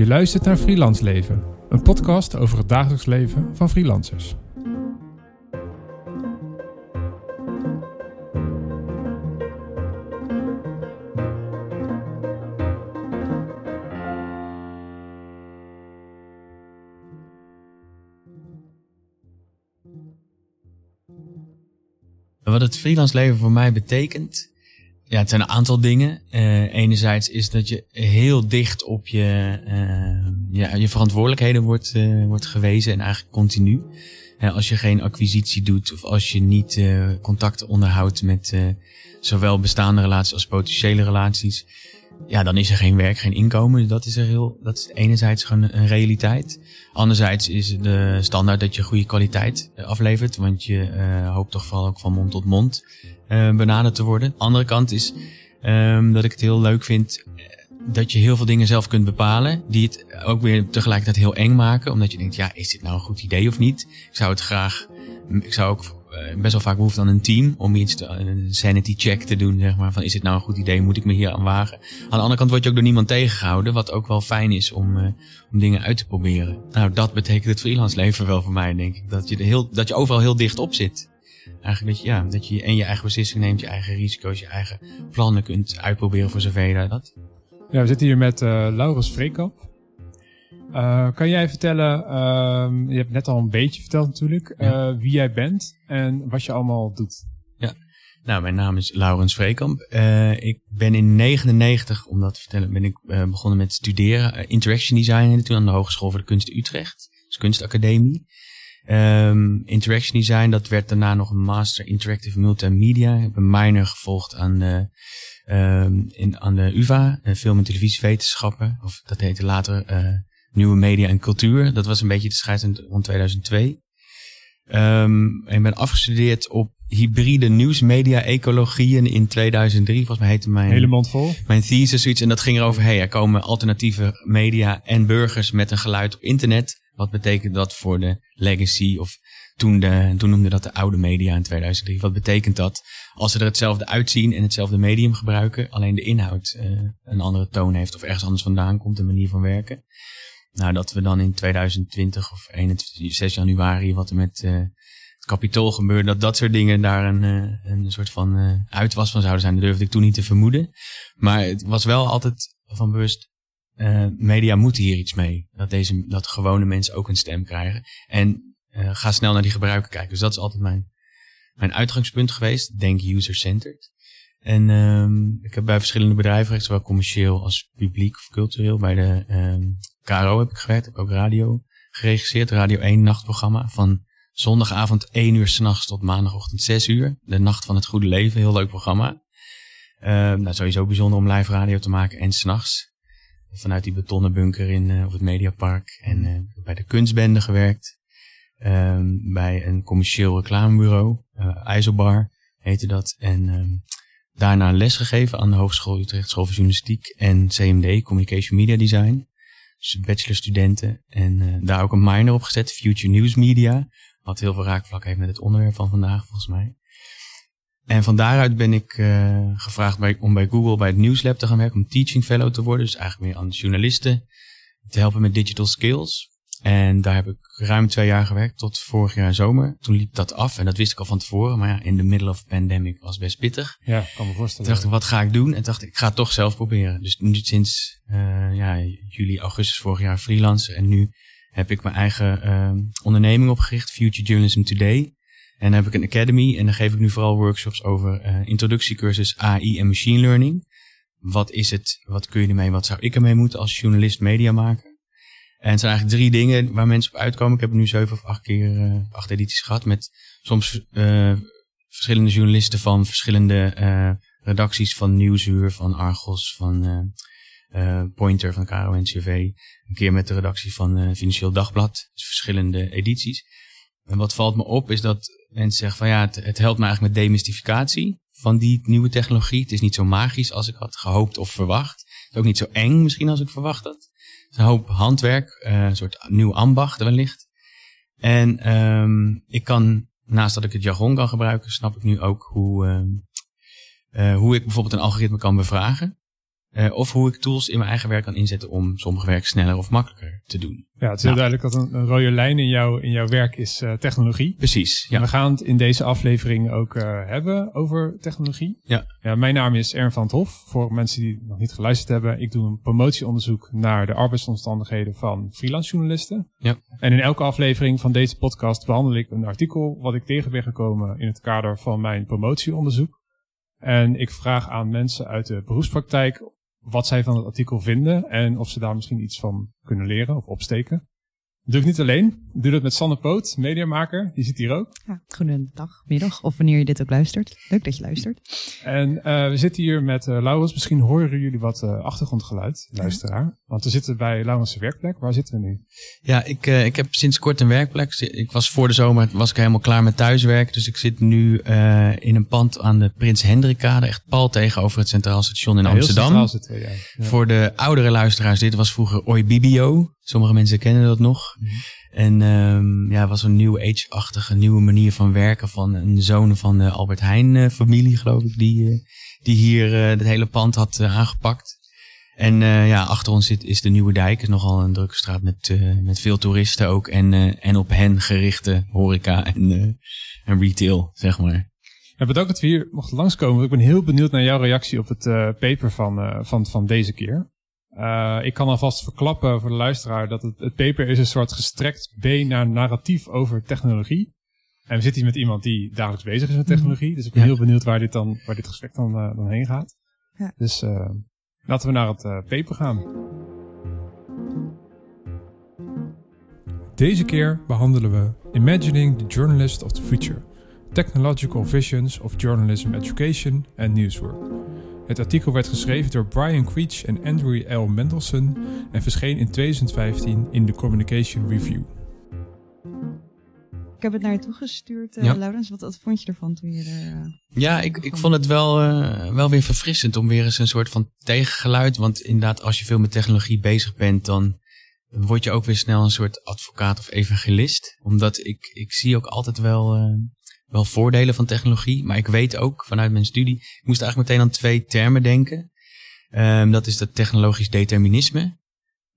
Je luistert naar Freelance Leven, een podcast over het dagelijks leven van freelancers. Wat het freelance leven voor mij betekent, ja, het zijn een aantal dingen. Uh, enerzijds is dat je heel dicht op je, uh, ja, je verantwoordelijkheden wordt, uh, wordt gewezen en eigenlijk continu. als je geen acquisitie doet of als je niet contacten onderhoudt met zowel bestaande relaties als potentiële relaties, ja, dan is er geen werk, geen inkomen. Dat is er heel, dat is enerzijds gewoon een realiteit. Anderzijds is de standaard dat je goede kwaliteit aflevert, want je hoopt toch vooral ook van mond tot mond uh, benaderd te worden. Andere kant is um, dat ik het heel leuk vind eh, dat je heel veel dingen zelf kunt bepalen. Die het ook weer tegelijkertijd heel eng maken. Omdat je denkt, ja, is dit nou een goed idee of niet? Ik zou het graag, ik zou ook best wel vaak behoefte aan een team om iets te, een sanity check te doen, zeg maar. Van is dit nou een goed idee? Moet ik me hier aan wagen? Aan de andere kant word je ook door niemand tegengehouden, wat ook wel fijn is om, uh, om dingen uit te proberen. Nou, dat betekent het freelance leven wel voor mij, denk ik. Dat je, heel, dat je overal heel dicht op zit. Eigenlijk dat je, ja, dat je en je eigen beslissing neemt, je eigen risico's, je eigen plannen kunt uitproberen voor zover je dat. Ja, we zitten hier met uh, Laurens Vreekamp. Uh, kan jij vertellen, uh, je hebt net al een beetje verteld natuurlijk, ja. wie jij bent en wat je allemaal doet? Ja, nou, mijn naam is Laurens Vreekamp. ik ben in 99, om dat te vertellen, ben ik begonnen met studeren interaction design toen aan de Hogeschool voor de Kunst Utrecht, dus kunstacademie. Um, interaction design, dat werd daarna nog een master interactive multimedia. Ik heb een minor gevolgd aan de, um, in, aan de UvA, film- en televisiewetenschappen. Of dat heette later nieuwe media en cultuur. Dat was een beetje de scheiding rond 2002. Um, ik ben afgestudeerd op hybride nieuwsmedia ecologieën in 2003. Volgens mij heette mijn... Hele mond vol. Mijn thesis zoiets. En dat ging erover, hey, er komen alternatieve media en burgers met een geluid op internet. Wat betekent dat voor de legacy? Of toen, de, toen noemde dat de oude media in 2003. Wat betekent dat als ze er hetzelfde uitzien en hetzelfde medium gebruiken, alleen de inhoud uh, een andere toon heeft of ergens anders vandaan komt, een manier van werken? Nou, dat we dan in 2020 of 21, 6 januari, wat er met uh, het kapitool gebeurde, dat dat soort dingen daar een, uh, een soort van uh, uitwas van zouden zijn, dat durfde ik toen niet te vermoeden. Maar het was wel altijd van bewust, media moeten hier iets mee. Dat, deze, dat gewone mensen ook een stem krijgen. En ga snel naar die gebruiker kijken. Dus dat is altijd mijn, mijn uitgangspunt geweest. Denk user-centered. En um, ik heb bij verschillende bedrijven, zowel commercieel als publiek of cultureel, bij de um, KRO heb ik gewerkt. Heb ook radio geregisseerd. Radio 1 nachtprogramma. Van zondagavond 1 uur s'nachts tot maandagochtend 6 uur. De Nacht van het Goede Leven. Heel leuk programma. Um, nou, sowieso bijzonder om live radio te maken en s'nachts vanuit die betonnen bunker in uh, het Mediapark. En uh, bij de kunstbende gewerkt. Um, bij een commercieel reclamebureau. Uh, IJzelbar heette dat. En um, daarna les gegeven aan de Hogeschool Utrecht School van Journalistiek en CMD, Communication Media Design. Dus bachelorstudenten. En daar ook een minor op gezet, Future News Media. Wat heel veel raakvlak heeft met het onderwerp van vandaag, volgens mij. En van daaruit ben ik uh, gevraagd bij, om bij Google bij het Nieuwslab te gaan werken, om teaching fellow te worden. Dus eigenlijk meer aan journalisten te helpen met digital skills. En daar heb ik ruim twee jaar gewerkt, tot vorig jaar zomer. Toen liep dat af en dat wist ik al van tevoren. Maar ja, in the middle of pandemic was best pittig. Ja, kan me voorstellen. Toen dacht ik, wat ga ik doen? En dacht ik, ik ga het toch zelf proberen. Dus nu sinds uh, ja, juli, augustus vorig jaar freelancer. En nu heb ik mijn eigen uh, onderneming opgericht, Future Journalism Today. En dan heb ik een academy en dan geef ik nu vooral workshops over uh, introductiecursus AI en machine learning. Wat is het? Wat kun je ermee? Wat zou ik ermee moeten als journalist media maken? En het zijn eigenlijk drie dingen waar mensen op uitkomen. Ik heb nu zeven of acht keer, uh, acht edities gehad met soms uh, verschillende journalisten van verschillende uh, redacties van Nieuwsuur, van Argos, van Pointer, van KRO NCV. Een keer met de redactie van Financieel Dagblad. Dus verschillende edities. En wat valt me op is dat mensen zeggen van ja, het, het helpt me eigenlijk met demystificatie van die nieuwe technologie. Het is niet zo magisch als ik had gehoopt of verwacht. Het is ook niet zo eng misschien als ik verwacht had. Een hoop handwerk, uh, een soort nieuw ambacht wellicht. En um, ik kan, naast dat ik het jargon kan gebruiken, snap ik nu ook hoe, uh, uh, hoe ik bijvoorbeeld een algoritme kan bevragen. Uh, of hoe ik tools in mijn eigen werk kan inzetten om sommige werk sneller of makkelijker te doen. Ja, het is heel nou. duidelijk dat een, een, rode lijn in, jou, in jouw werk is uh, technologie. Precies, ja. we gaan het in deze aflevering ook uh, hebben over technologie. Ja. ja. Mijn naam is Ern van het Hof. Voor mensen die nog niet geluisterd hebben, ik doe een promotieonderzoek naar de arbeidsomstandigheden van freelance journalisten. Ja. En in elke aflevering van deze podcast behandel ik een artikel wat ik tegen ben gekomen in het kader van mijn promotieonderzoek. En ik vraag aan mensen uit de beroepspraktijk wat zij van het artikel vinden en of ze daar misschien iets van kunnen leren of opsteken. Doe ik niet alleen. Ik doe dat met Sanne Poot, mediamaker. Die zit hier ook. Ja, goedendag, middag of wanneer je dit ook luistert. Leuk dat je luistert. En uh, we zitten hier met uh, Laurens. Misschien horen jullie wat uh, achtergrondgeluid, luisteraar. Want we zitten bij Laurens' werkplek. Waar zitten we nu? Ja, ik, ik heb sinds kort een werkplek. Ik was voor de zomer was ik helemaal klaar met thuiswerk. Dus ik zit nu in een pand aan de Prins Hendrikkade. Echt pal tegenover het Centraal Station in ja, Amsterdam. Zitten we, ja. Ja. Voor de oudere luisteraars, dit was vroeger Oibibio. Sommige mensen kennen dat nog. Mhm. En um, ja, was een nieuw age-achtige nieuwe manier van werken van een zoon van de Albert Heijn uh, familie, geloof ik, die, uh, die hier uh, het hele pand had aangepakt. En ja, achter ons zit, is de Nieuwe Dijk, is nogal een drukke straat met, met veel toeristen ook en, en op hen gerichte horeca en, en retail, zeg maar. Ja, bedankt dat we hier mochten langskomen. Ik ben heel benieuwd naar jouw reactie op het paper van, van, van deze keer. Uh, ik kan alvast verklappen voor de luisteraar dat het, het paper is een soort gestrekt B naar narratief over technologie. En we zitten hier met iemand die dagelijks bezig is met technologie. Dus ik ben ja. heel benieuwd waar dit, dan, waar dit gesprek dan, uh, dan heen gaat. Ja. Dus uh, laten we naar het paper gaan. Deze keer behandelen we Imagining the Journalist of the Future. Technological Visions of Journalism Education and Newswork. Het artikel werd geschreven door Brian Creech en Andrew L. Mendelson en verscheen in 2015 in de Communication Review. Ik heb het naar je toegestuurd, uh, ja. Laurens. Wat, wat, vond je ervan toen je er... Uh, ja, ik, ik vond het wel, uh, wel weer verfrissend om weer eens een soort van tegengeluid. Want inderdaad, als je veel met technologie bezig bent, dan word je ook weer snel een soort advocaat of evangelist. Omdat ik, ik zie ook altijd wel wel voordelen van technologie. Maar ik weet ook vanuit mijn studie, ik moest eigenlijk meteen aan twee termen denken. Um, dat is dat technologisch determinisme.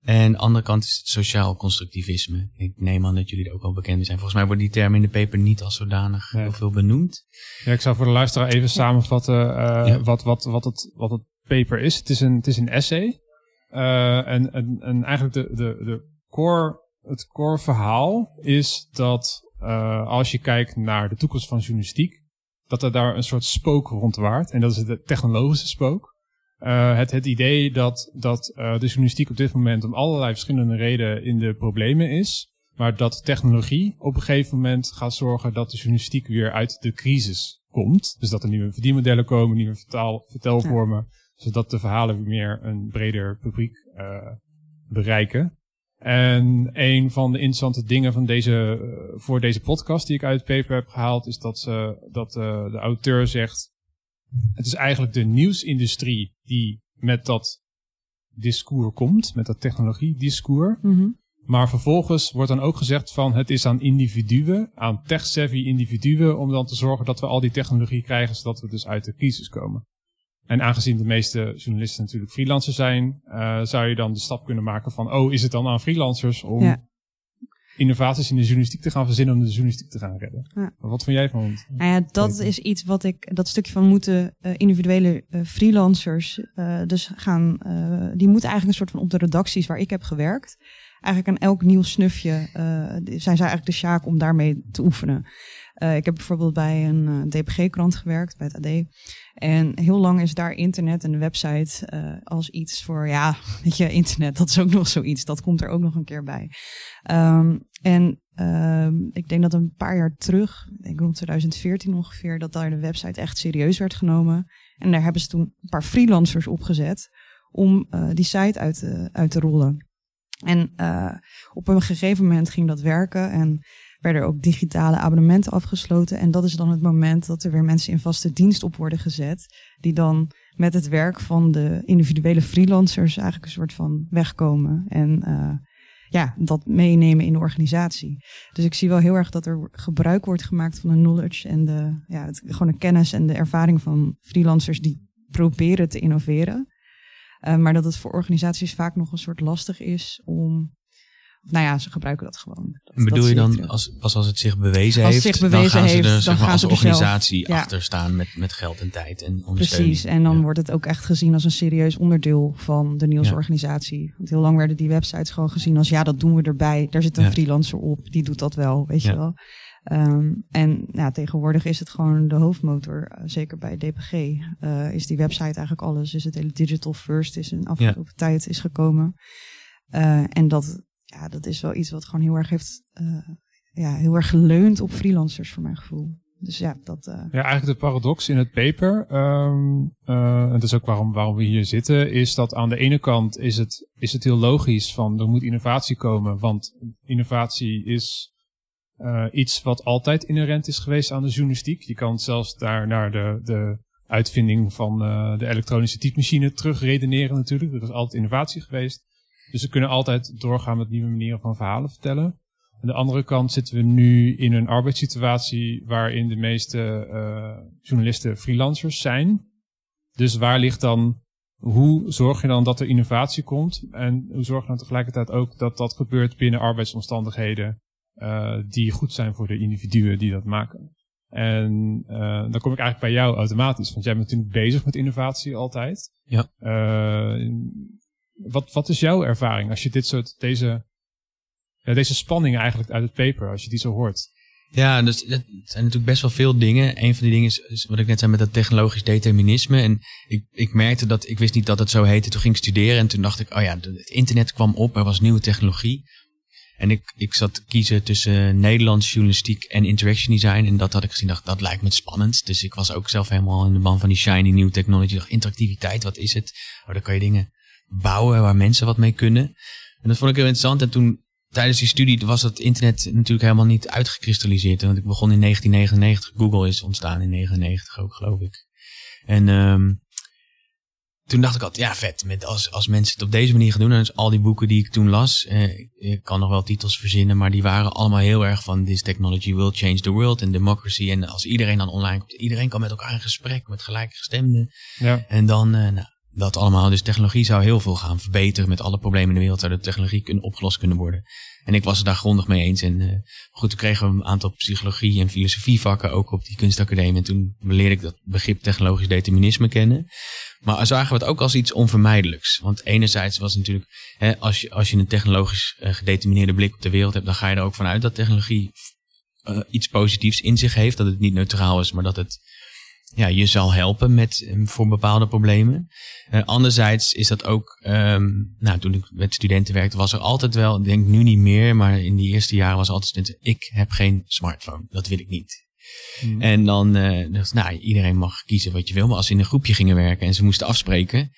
En aan de andere kant is het sociaal constructivisme. Ik neem aan dat jullie er ook wel bekend mee zijn. Volgens mij worden die termen in de paper niet als zodanig heel veel benoemd. Ja, ik zou voor de luisteraar even samenvatten uh, ja. wat, wat, wat, het, wat het paper is. Het is een, het is een essay. Uh, en, en, en eigenlijk de, de, de core, het core verhaal is dat uh, als je kijkt naar de toekomst van journalistiek, dat er daar een soort spook rondwaart. En dat is het technologische spook. Uh, het, het idee dat, dat uh, de journalistiek op dit moment om allerlei verschillende redenen in de problemen is. Maar dat technologie op een gegeven moment gaat zorgen dat de journalistiek weer uit de crisis komt. Dus dat er nieuwe verdienmodellen komen, nieuwe vertaal, vertelvormen. Ja. Zodat de verhalen weer meer een breder publiek uh, bereiken. En een van de interessante dingen van deze, uh, voor deze podcast die ik uit het paper heb gehaald, is dat, uh, dat uh, de auteur zegt, het is eigenlijk de nieuwsindustrie die met dat discours komt, met dat technologie-discours. Mm -hmm. Maar vervolgens wordt dan ook gezegd van het is aan individuen, aan tech-savvy individuen, om dan te zorgen dat we al die technologie krijgen, zodat we dus uit de crisis komen. En aangezien de meeste journalisten natuurlijk freelancers zijn, uh, zou je dan de stap kunnen maken van, oh, is het dan aan freelancers om ja. innovaties in de journalistiek te gaan verzinnen om de journalistiek te gaan redden? Ja. Wat vind jij van? Nou ja, dat is iets wat ik, dat stukje van moeten uh, individuele uh, freelancers, dus gaan, die moeten eigenlijk een soort van op de redacties waar ik heb gewerkt, eigenlijk aan elk nieuw snufje zijn zij eigenlijk de sjaak om daarmee te oefenen. Ik heb bijvoorbeeld bij een DPG-krant gewerkt, bij het AD. En heel lang is daar internet en de website uh, als iets voor, ja, weet je, internet, dat is ook nog zoiets. Dat komt er ook nog een keer bij. Um, en um, ik denk dat een paar jaar terug, ik denk rond 2014 ongeveer, dat daar de website echt serieus werd genomen. En daar hebben ze toen een paar freelancers opgezet om die site uit te, uit te rollen. En op een gegeven moment ging dat werken en werden ook digitale abonnementen afgesloten. En dat is dan het moment dat er weer mensen in vaste dienst op worden gezet. Die dan met het werk van de individuele freelancers eigenlijk een soort van wegkomen. En uh, ja, dat meenemen in de organisatie. Dus ik zie wel heel erg dat er gebruik wordt gemaakt van de knowledge en de, ja, het, gewoon de kennis en de ervaring van freelancers die proberen te innoveren. maar dat het voor organisaties vaak nog een soort lastig is om nou ja, ze gebruiken dat gewoon. en bedoel je dan, als, pas als het zich bewezen heeft, zich bewezen dan gaan ze er dan gaan als organisatie achter staan met, met geld en tijd en ondersteuning. Precies, en dan wordt het ook echt gezien als een serieus onderdeel van de nieuwsorganisatie. Want heel lang werden die websites gewoon gezien als, ja, dat doen we erbij. Daar zit een freelancer op, die doet dat wel, weet je wel. Ehm, en ja, tegenwoordig is het gewoon de hoofdmotor. Eh, zeker bij DPG uh, is die website eigenlijk alles. Is het hele digital first is in afgelopen tijd is gekomen. Uh, en dat ja, dat is wel iets wat gewoon heel erg heeft, uh, ja, heel erg geleund op freelancers voor mijn gevoel. Dus ja, dat. Uh... Ja, eigenlijk de paradox in het paper, um, uh, en dat is ook waarom, waarom we hier zitten, is dat aan de ene kant is het, is het heel logisch van er moet innovatie komen, want innovatie is iets wat altijd inherent is geweest aan de journalistiek. Je kan zelfs daar naar de, de uitvinding van de elektronische typemachine terugredeneren natuurlijk. Er is altijd innovatie geweest. Dus we kunnen altijd doorgaan met nieuwe manieren van verhalen vertellen. Aan de andere kant zitten we nu in een arbeidssituatie waarin de meeste uh, journalisten freelancers zijn. Dus waar ligt dan, hoe zorg je dan dat er innovatie komt? En hoe zorg je dan tegelijkertijd ook dat dat gebeurt binnen arbeidsomstandigheden uh, die goed zijn voor de individuen die dat maken? En uh, dan kom ik eigenlijk bij jou automatisch, want jij bent natuurlijk bezig met innovatie altijd. Ja. Wat, wat is jouw ervaring als je dit soort, deze, ja, deze spanningen eigenlijk uit het paper, als je die zo hoort? Ja, dus het zijn natuurlijk best wel veel dingen. Een van die dingen is, wat ik net zei met dat technologisch determinisme. En ik, ik merkte dat, ik wist niet dat het zo heette. Toen ging ik studeren en toen dacht ik, oh ja, het internet kwam op, er was nieuwe technologie. En ik, ik zat te kiezen tussen Nederlands journalistiek en interaction design. En dat had ik gezien, dacht dat lijkt me spannend. Dus ik was ook zelf helemaal in de ban van die shiny new technology. dacht, interactiviteit, wat is het? Oh, dan kan je dingen bouwen waar mensen wat mee kunnen. En dat vond ik heel interessant. En toen tijdens die studie was het internet natuurlijk helemaal niet uitgekristalliseerd. Want ik begon in 1999. Google is ontstaan in 99 ook, geloof ik. En um, toen dacht ik altijd, ja, vet. Met als, als mensen het op deze manier gaan doen. En dus al die boeken die ik toen las. Eh, ik kan nog wel titels verzinnen. Maar die waren allemaal heel erg van this technology will change the world and democracy. En als iedereen dan online komt. Iedereen kan met elkaar in gesprek. Met gelijkgestemden. Ja. En dan, uh, nou, dat allemaal. Dus technologie zou heel veel gaan verbeteren. Met alle problemen in de wereld zou de technologie kunnen opgelost kunnen worden. En ik was het daar grondig mee eens. En uh, goed, toen kregen we een aantal psychologie en filosofie vakken ook op die kunstacademie. En toen leerde ik dat begrip technologisch determinisme kennen. Maar zagen we het ook als iets onvermijdelijks. Want enerzijds was het natuurlijk, hè, als, je, als je een technologisch uh, gedetermineerde blik op de wereld hebt, dan ga je er ook vanuit dat technologie uh, iets positiefs in zich heeft. Dat het niet neutraal is, maar dat het ja, je zal helpen met, eh, voor bepaalde problemen. Uh, anderzijds is dat ook, um, nou, toen ik met studenten werkte, was er altijd wel, ik denk nu niet meer, maar in die eerste jaren was altijd ik heb geen smartphone, dat wil ik niet. Hmm. En dan, uh, nou, iedereen mag kiezen wat je wil. Maar als ze in een groepje gingen werken en ze moesten afspreken,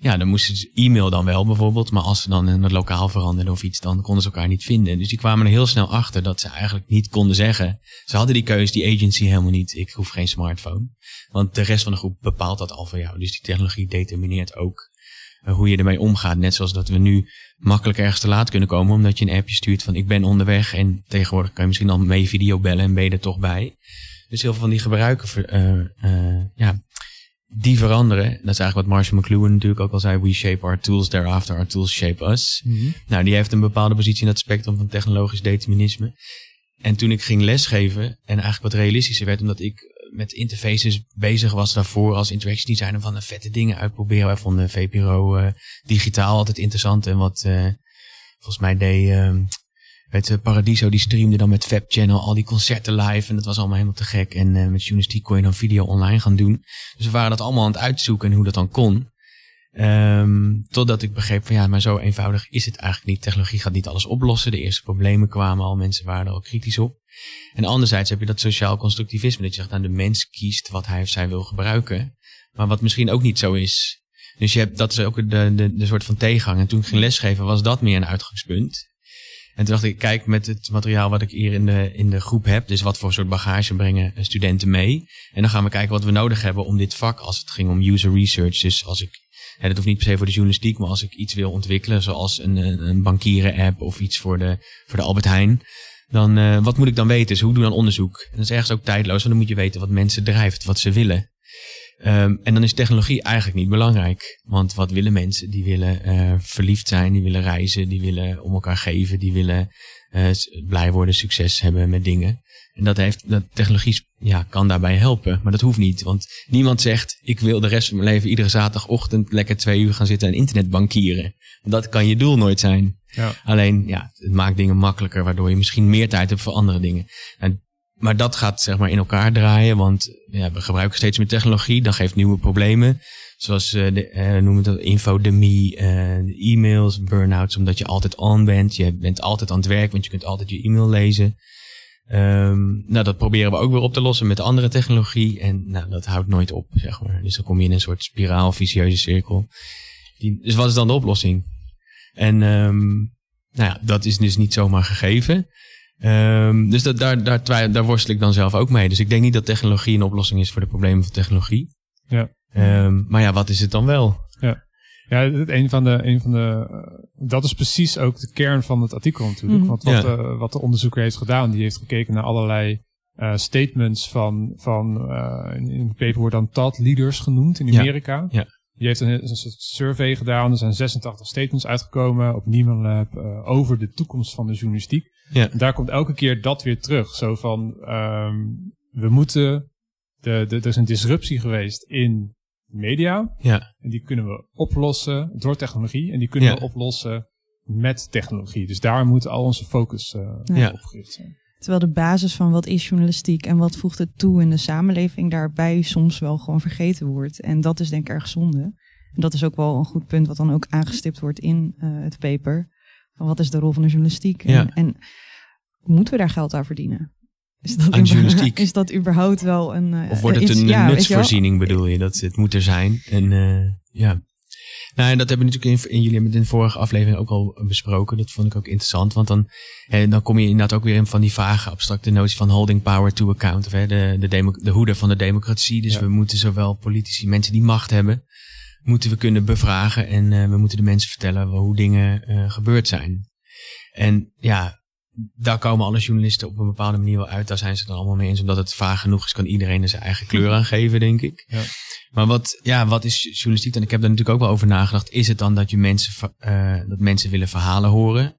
ja, dan moesten ze e-mail dan wel bijvoorbeeld. Maar als ze dan in het lokaal veranderden of iets, dan konden ze elkaar niet vinden. Dus die kwamen er heel snel achter dat ze eigenlijk niet konden zeggen. Ze hadden die keuze, die agency helemaal niet. Ik hoef geen smartphone. Want de rest van de groep bepaalt dat al voor jou. Dus die technologie determineert ook hoe je ermee omgaat. Net zoals dat we nu makkelijk ergens te laat kunnen komen, omdat je een appje stuurt van ik ben onderweg. En tegenwoordig kan je misschien dan mee video bellen en ben je er toch bij. Dus heel veel van die gebruiken, uh, uh, ja, die veranderen. Dat is eigenlijk wat Marshall McLuhan natuurlijk ook al zei. We shape our tools, thereafter our tools shape us. Mm -hmm. Nou, die heeft een bepaalde positie in dat spectrum van technologisch determinisme. En toen ik ging lesgeven en eigenlijk wat realistischer werd, omdat ik met interfaces bezig was daarvoor als interaction designer van de vette dingen uitproberen. Wij vonden VPRO uh, digitaal altijd interessant en wat uh, volgens mij deed uh, Paradiso die streamde dan met Fab Channel al die concerten live en dat was allemaal helemaal te gek. En uh, met journalistiek kon je dan video online gaan doen. Dus we waren dat allemaal aan het uitzoeken en hoe dat dan kon. Um, totdat ik begreep van ja, maar zo eenvoudig is het eigenlijk niet. Technologie gaat niet alles oplossen. De eerste problemen kwamen al, mensen waren er al kritisch op. En anderzijds heb je dat sociaal constructivisme, dat je zegt, nou, de mens kiest wat hij of zij wil gebruiken. Maar wat misschien ook niet zo is. Dus je hebt, dat is ook de, de, de soort van tegengang. En toen ik ging lesgeven, was dat meer een uitgangspunt. En toen dacht ik, kijk, met het materiaal wat ik hier in de, in de groep heb, dus wat voor soort bagage brengen studenten mee. En dan gaan we kijken wat we nodig hebben om dit vak, als het ging om user research. Dus als ik, hè, dat hoeft niet per se voor de journalistiek, maar als ik iets wil ontwikkelen, zoals een, een bankieren app of iets voor de, voor de Albert Heijn dan uh, wat moet ik dan weten? Dus hoe doe dan onderzoek? En dat is ergens ook tijdloos, want dan moet je weten wat mensen drijft, wat ze willen. Ehm, en dan is technologie eigenlijk niet belangrijk. Want wat willen mensen? Die willen uh, verliefd zijn, die willen reizen, die willen om elkaar geven, die willen uh, blij worden, succes hebben met dingen. En dat heeft, dat technologie ja, kan daarbij helpen, maar dat hoeft niet. Want niemand zegt, ik wil de rest van mijn leven iedere zaterdagochtend lekker twee uur gaan zitten en internetbankieren. Dat kan je doel nooit zijn. Ja. Alleen, ja, het maakt dingen makkelijker, waardoor je misschien meer tijd hebt voor andere dingen. En maar dat gaat zeg maar in elkaar draaien, want we gebruiken steeds meer technologie. Dat geeft nieuwe problemen. Zoals uh, de, noemen het infodemie, uh, e-mails, burn-outs, omdat je altijd on bent. Je bent altijd aan het werk, want je kunt altijd je e-mail lezen. Um, nou, dat proberen we ook weer op te lossen met andere technologie. En nou, dat houdt nooit op, zeg maar. Dus dan kom je in een soort spiraal, vicieuze cirkel. Dus wat is dan de oplossing? En um, nou ja, dat is dus niet zomaar gegeven. Um, dus dat, daar, daar, daar worstel ik dan zelf ook mee. Dus ik denk niet dat technologie een oplossing is voor de problemen van technologie. Ja. Um, maar ja, wat is het dan wel? Ja, ja een van de, een van de, uh, dat is precies ook de kern van het artikel natuurlijk. Mm. Want wat, ja. uh, wat de onderzoeker heeft gedaan, die heeft gekeken naar allerlei uh, statements van, van in, in het paper wordt dan thought leaders genoemd in Amerika. Ja. ja. Die heeft een, een soort survey gedaan. Er zijn 86 statements uitgekomen op Nieman Lab over de toekomst van de journalistiek. Ja. Daar komt elke keer dat weer terug. Zo van, um, we moeten, de, de, er is een disruptie geweest in media. Ja. En die kunnen we oplossen door technologie. En die kunnen ja. we oplossen met technologie. Dus daar moet al onze focus uh, ja. op gericht zijn. Terwijl de basis van wat is journalistiek en wat voegt het toe in de samenleving daarbij soms wel gewoon vergeten wordt. En dat is denk ik erg zonde. En dat is ook wel een goed punt wat dan ook aangestipt wordt in uh, het paper. Van wat is de rol van de journalistiek? Ja. En, en moeten we daar geld aan verdienen? Is dat, aan journalistiek. is dat überhaupt wel een. Uh, of wordt het een ja, nutsvoorziening, bedoel je? Dat het moet er zijn. En uh, ja. Nou, en dat hebben we natuurlijk in, in jullie hebben in de vorige aflevering ook al besproken. Dat vond ik ook interessant. Want dan, hè, dan kom je inderdaad ook weer in van die vage abstracte notie van holding power to account. Of hè, de, de, de hoede van de democratie. Dus ja. we moeten zowel politici, mensen die macht hebben, moeten we kunnen bevragen. En uh, we moeten de mensen vertellen hoe dingen uh, gebeurd zijn. En ja, daar komen alle journalisten op een bepaalde manier wel uit. Daar zijn ze het allemaal mee eens. Omdat het vaag genoeg is, kan iedereen er zijn eigen kleur aan geven, denk ik. Ja. Maar wat, ja, wat is journalistiek? En ik heb daar natuurlijk ook wel over nagedacht. Is het dan dat, je mensen, uh, dat mensen willen verhalen horen?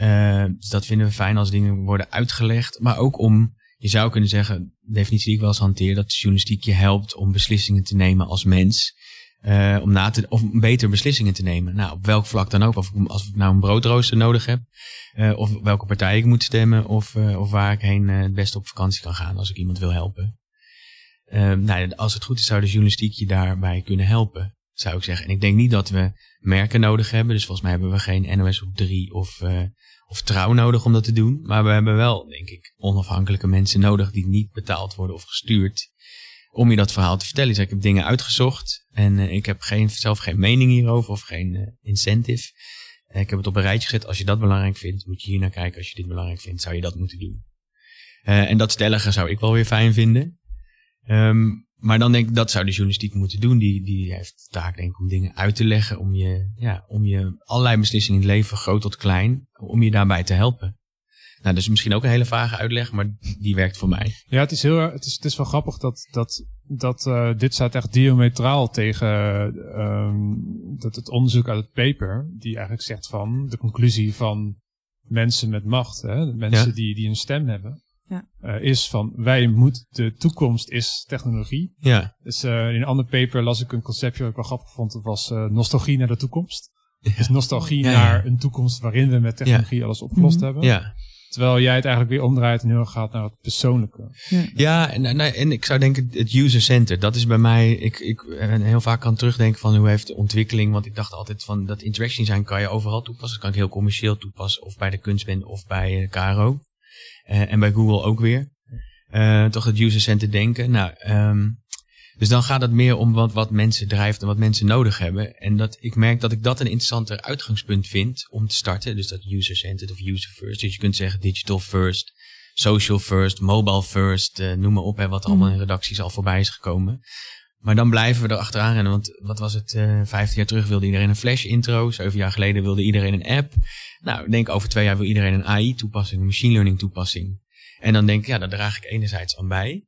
Uh, dus dat vinden we fijn als dingen worden uitgelegd. Maar ook om, je zou kunnen zeggen, de definitie die ik wel eens hanteer, dat journalistiek je helpt om beslissingen te nemen als mens. Uh, om na te, of beter beslissingen te nemen. Nou, op welk vlak dan ook. Of als ik nou een broodrooster nodig heb. Uh, of welke partij ik moet stemmen. Of, uh, of waar ik heen het beste op vakantie kan gaan als ik iemand wil helpen. nou, als het goed is, zou de journalistiek je daarbij kunnen helpen. Zou ik zeggen. En ik denk niet dat we merken nodig hebben. Dus volgens mij hebben we geen NOS op 3 of, of trouw nodig om dat te doen. Maar we hebben wel, denk ik, onafhankelijke mensen nodig die niet betaald worden of gestuurd om je dat verhaal te vertellen. Dus ik heb dingen uitgezocht en uh, ik heb geen, zelf geen mening hierover of geen uh, incentive. Uh, ik heb het op een rijtje gezet. Als je dat belangrijk vindt, moet je hier naar kijken. Als je dit belangrijk vindt, zou je dat moeten doen. en dat stellige zou ik wel weer fijn vinden. Um, maar dan denk ik, dat zou de journalistiek moeten doen. Die, die heeft de taak denk ik om dingen uit te leggen. Om je, ja, om je allerlei beslissingen in het leven, groot tot klein, om je daarbij te helpen. Nou, dat is misschien ook een hele vage uitleg, maar die werkt voor mij. Ja, het is, heel, het is, het is wel grappig dat, dat, dat uh, dit staat echt diametraal tegen um, dat het onderzoek uit het paper, die eigenlijk zegt van de conclusie van mensen met macht, hè, mensen ja. die, die een stem hebben, ja. Uh, is van wij moeten, de toekomst is technologie. Ja. Dus uh, in een ander paper las ik een conceptje wat ik wel grappig vond, dat was nostalgie naar de toekomst. Ja. Dus nostalgie ja, naar een toekomst waarin we met technologie alles opgelost mm -hmm. hebben. Ja. Terwijl jij het eigenlijk weer omdraait en heel erg gaat naar het persoonlijke. Ja, ja en, en, en ik zou denken, het user center, dat is bij mij, ik, ik heel vaak kan terugdenken van hoe heeft de ontwikkeling, want ik dacht altijd van dat interaction zijn kan je overal toepassen. Dat kan ik heel commercieel toepassen, of bij de kunstband of bij Caro. Uh, en bij Google ook weer. Uh, toch het user center denken. Nou, um, dus dan gaat het meer om wat, wat mensen drijft en wat mensen nodig hebben. En dat ik merk dat ik dat een interessanter uitgangspunt vind om te starten. Dus dat user-centered of user first. Dus je kunt zeggen digital first, social first, mobile first, uh, noem maar op. Hè, wat mm. allemaal in redacties al voorbij is gekomen. Maar dan blijven we er achteraan rennen. Want wat was het, uh, vijftien jaar terug wilde iedereen een flash intro. Zeven jaar geleden wilde iedereen een app. Nou, ik denk over twee jaar wil iedereen een AI toepassing, een machine learning toepassing. En dan denk ik, ja, daar draag ik enerzijds aan bij.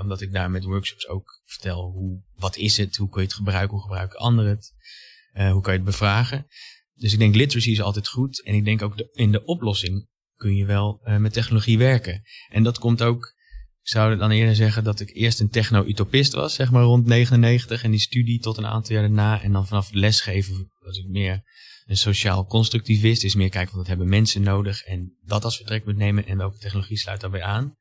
Omdat ik daar met workshops ook vertel hoe, wat is het, hoe kun je het gebruiken, hoe gebruiken anderen het, uh, hoe kan je het bevragen. Dus ik denk literacy is altijd goed. En ik denk ook in de oplossing kun je wel uh, met technologie werken. En dat komt ook, ik zou dan eerder zeggen dat ik eerst een techno-utopist was, zeg maar rond 99. En die studie tot een aantal jaar daarna. En dan vanaf lesgeven was ik meer een sociaal constructivist. Is meer kijken van wat hebben mensen nodig. En dat als vertrekpunt nemen en welke technologie sluit daarbij aan.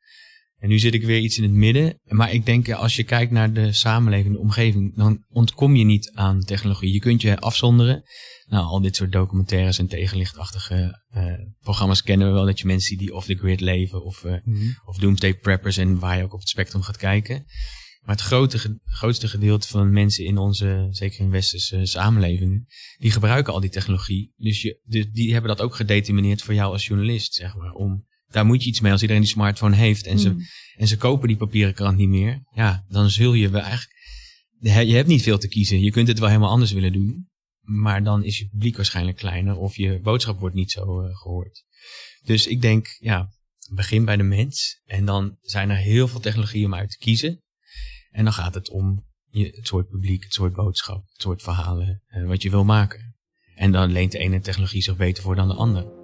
En nu zit ik weer iets in het midden. Maar ik denk, als je kijkt naar de samenleving, de omgeving, dan ontkom je niet aan technologie. Je kunt je afzonderen. Nou, al dit soort documentaires en tegenlichtachtige uh, programma's kennen we wel. Dat je mensen die off the grid leven of, uh, mm -hmm. of doomsday preppers en waar je ook op het spectrum gaat kijken. Maar het grote, grootste gedeelte van mensen in onze, zeker in westerse samenlevingen, die gebruiken al die technologie. Dus je, die, die hebben dat ook gedetermineerd voor jou als journalist, zeg maar. Om, daar moet je iets mee als iedereen die smartphone heeft en, mm. ze, en ze kopen die papieren krant niet meer. Ja, dan zul je wel eigenlijk, je hebt niet veel te kiezen. Je kunt het wel helemaal anders willen doen. Maar dan is je publiek waarschijnlijk kleiner of je boodschap wordt niet zo uh, gehoord. Dus ik denk, ja, begin bij de mens. En dan zijn er heel veel technologieën om uit te kiezen. En dan gaat het om je, het soort publiek, het soort boodschap, het soort verhalen uh, wat je wil maken. En dan leent de ene technologie zich beter voor dan de andere.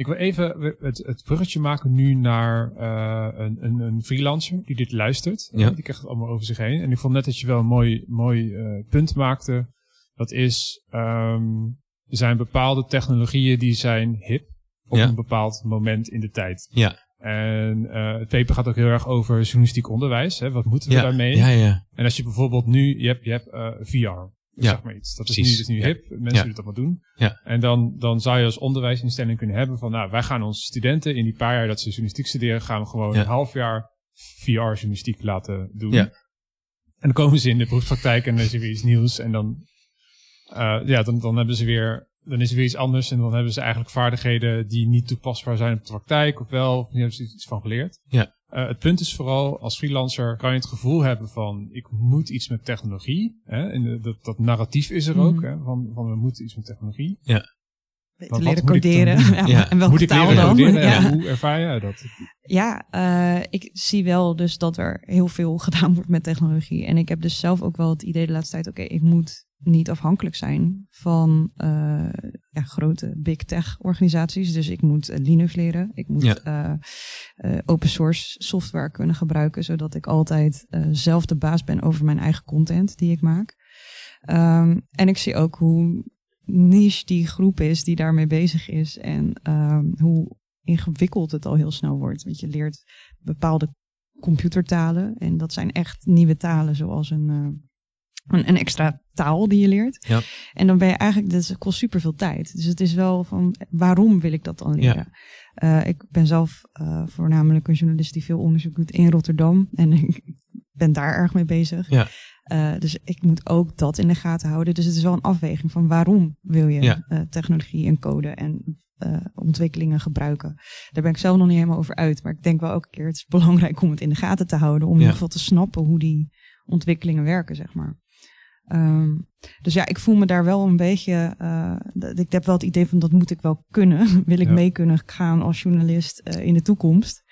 Ik wil even het, het bruggetje maken nu naar uh, een, een, een, freelancer die dit luistert. Ja. Die krijgt het allemaal over zich heen. En ik vond net dat je wel een mooi, mooi uh, punt maakte. Dat is, um, er zijn bepaalde technologieën die zijn hip op Ja. een bepaald moment in de tijd. Ja, En uh, het paper gaat ook heel erg over journalistiek onderwijs. Hè? Wat moeten we ja, daarmee? ja, ja. En als je bijvoorbeeld nu, je hebt, je hebt VR. Ja, zeg maar iets. Dat is precies. nu, dat is nu hip. Mensen Ja. willen dat maar doen. Ja. En dan, dan zou je als onderwijsinstelling kunnen hebben van, nou, wij gaan onze studenten in die paar jaar dat ze journalistiek studeren, gaan we gewoon een half jaar VR-journalistiek laten doen. Ja. En dan komen ze in de beroepspraktijk en dan is er weer iets nieuws. En dan, uh, ja, dan, dan hebben ze weer, dan is er weer iets anders. En dan hebben ze eigenlijk vaardigheden die niet toepasbaar zijn op de praktijk. Of wel, of hebben ze iets van geleerd. Ja. Uh, het punt is vooral, als freelancer kan je het gevoel hebben van, ik moet iets met technologie. Hè? En de- dat, dat narratief is er ook, Mhm. hè? Van, van we moeten iets met technologie. Te wat leren moet ik dan coderen. Ja, Ja. En welke moet ik taal leren dan? coderen? Ja. Ja, Hoe ervaar jij dat? Ja, eh, ik zie wel dus dat er heel veel gedaan wordt met technologie. En ik heb dus zelf ook wel het idee de laatste tijd, oké, ik moet niet afhankelijk zijn van eh, ja, grote big tech organisaties. Dus ik moet eh, Linux leren. Ik moet Ja. eh, open source software kunnen gebruiken, zodat ik altijd zelf de baas ben over mijn eigen content die ik maak. Ehm, en ik zie ook hoe niche die groep is die daarmee bezig is en ehm, hoe ingewikkeld het al heel snel wordt. Want je leert bepaalde computertalen en dat zijn echt nieuwe talen zoals een, een, een extra taal die je leert. Ja. En dan ben je eigenlijk, dat kost super veel tijd. Dus het is wel van, waarom wil ik dat dan leren? Eh, ik ben zelf eh, voornamelijk een journalist die veel onderzoek doet in Rotterdam. En ik ben daar erg mee bezig. Ja. Eh, dus ik moet ook dat in de gaten houden. Dus het is wel een afweging van waarom wil je Ja. technologie en code en ontwikkelingen gebruiken. Daar ben ik zelf nog niet helemaal over uit. Maar ik denk wel ook een keer, het is belangrijk om het in de gaten te houden. Om in ieder geval te snappen hoe die ontwikkelingen werken, zeg maar. Ehm, dus ja, ik voel me daar wel een beetje. eh, ik heb wel het idee van dat moet ik wel kunnen. Wil ik Ja. mee kunnen gaan als journalist eh, in de toekomst.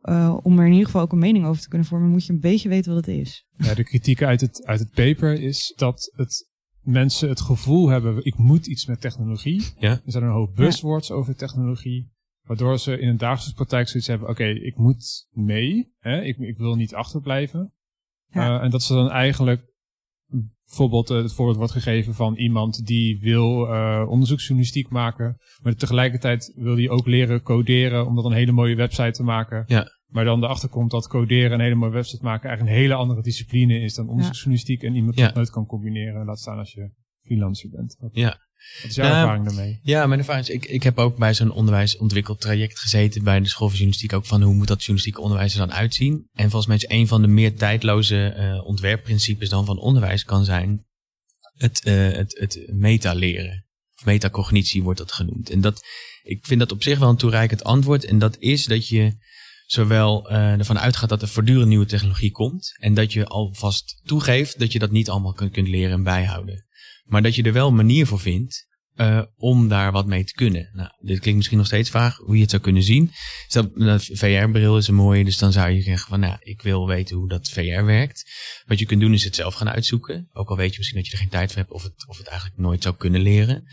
Eh, om er in ieder geval ook een mening over te kunnen vormen, moet je een beetje weten wat het is. Ja, de kritiek uit het, uit het paper is dat het, mensen het gevoel hebben, ik moet iets met technologie. Ja. Er zijn een hoop buzzwords over technologie. Waardoor ze in een dagelijkse praktijk zoiets hebben, oké, ik moet mee. Hè? Ik, ik wil niet achterblijven. Ja. Eh, en dat ze dan eigenlijk, bijvoorbeeld eh, het voorbeeld wordt gegeven van iemand die wil eh, onderzoeksjournalistiek maken. Maar tegelijkertijd wil die ook leren coderen om dan een hele mooie website te maken. Ja. Maar dan erachter komt dat coderen en een hele mooie website maken eigenlijk een hele andere discipline is dan onderzoeksjournalistiek. En iemand Ja. dat nooit kan combineren. Laat staan als je freelancer bent. Ja. Wat is jouw Nou, ervaring daarmee? Ja, mijn ervaring is, ik, ik heb ook bij zo'n onderwijsontwikkeltraject gezeten bij de school van journalistiek. Ook van hoe moet dat journalistieke onderwijs er dan uitzien? En volgens mij is een van de meer tijdloze eh, ontwerpprincipes dan van onderwijs kan zijn het, eh, het, het meta-leren. Of metacognitie wordt dat genoemd. En dat, ik vind dat op zich wel een toereikend antwoord. En dat is dat je zowel eh, ervan uitgaat dat er voortdurend nieuwe technologie komt. En dat je alvast toegeeft dat je dat niet allemaal kunt, kunt leren en bijhouden. Maar dat je er wel een manier voor vindt uh, om daar wat mee te kunnen. Nou, dit klinkt misschien nog steeds vaag hoe je het zou kunnen zien. Stel, dat VR-bril is een mooie, dus dan zou je zeggen van, nou, ik wil weten hoe dat VR werkt. Wat je kunt doen is het zelf gaan uitzoeken. Ook al weet je misschien dat je er geen tijd voor hebt of het, of het eigenlijk nooit zou kunnen leren.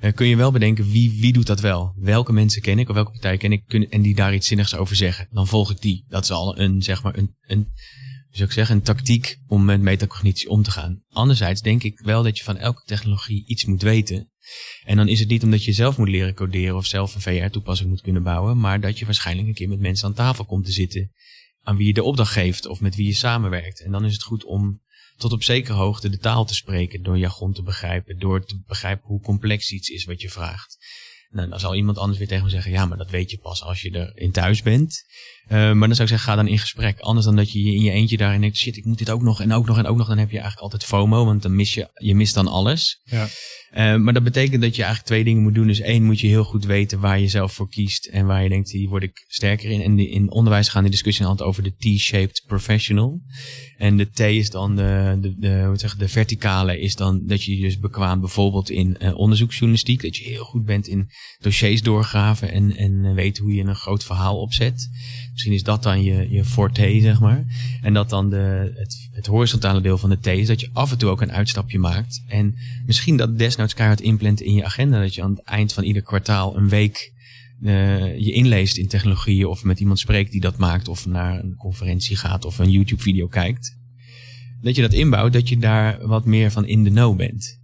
Uh, kun je wel bedenken, wie, wie doet dat wel? Welke mensen ken ik of welke partij ken ik en die daar iets zinnigs over zeggen? Dan volg ik die. Dat is al een, zeg maar, een, een zou ik zeggen, een tactiek om met metacognitie om te gaan. Anderzijds denk ik wel dat je van elke technologie iets moet weten. En dan is het niet omdat je zelf moet leren coderen of zelf een VR-toepassing moet kunnen bouwen, maar dat je waarschijnlijk een keer met mensen aan tafel komt te zitten aan wie je de opdracht geeft of met wie je samenwerkt. En dan is het goed om tot op zekere hoogte de taal te spreken, door jargon te begrijpen, door te begrijpen hoe complex iets is wat je vraagt. Nou, dan zal iemand anders weer tegen me zeggen, ja, maar dat weet je pas als je erin thuis bent. Uh, maar dan zou ik zeggen, ga dan in gesprek. Anders dan dat je in je eentje daarin denkt, shit, ik moet dit ook nog en ook nog en ook nog. Dan heb je eigenlijk altijd FOMO, want dan mis je, je mist dan alles. Ja. Uh, maar dat betekent dat je eigenlijk twee dingen moet doen. Dus één moet je heel goed weten waar je zelf voor kiest en waar je denkt, hier word ik sterker in. En in onderwijs gaan die discussie altijd over de T-shaped professional. En de T is dan de, de, de, zeg, de verticale is dan dat je dus bekwaam bijvoorbeeld in uh, onderzoeksjournalistiek. Dat je heel goed bent in dossiers doorgraven en, en weet hoe je een groot verhaal opzet. Misschien is dat dan je, je forte, zeg maar. En dat dan de, het, het horizontale deel van de T is dat je af en toe ook een uitstapje maakt. En misschien dat desnoods keihard inplant in je agenda. Dat je aan het eind van ieder kwartaal een week uh, je inleest in technologieën of met iemand spreekt die dat maakt of naar een conferentie gaat of een YouTube video kijkt. Dat je dat inbouwt, dat je daar wat meer van in de know bent.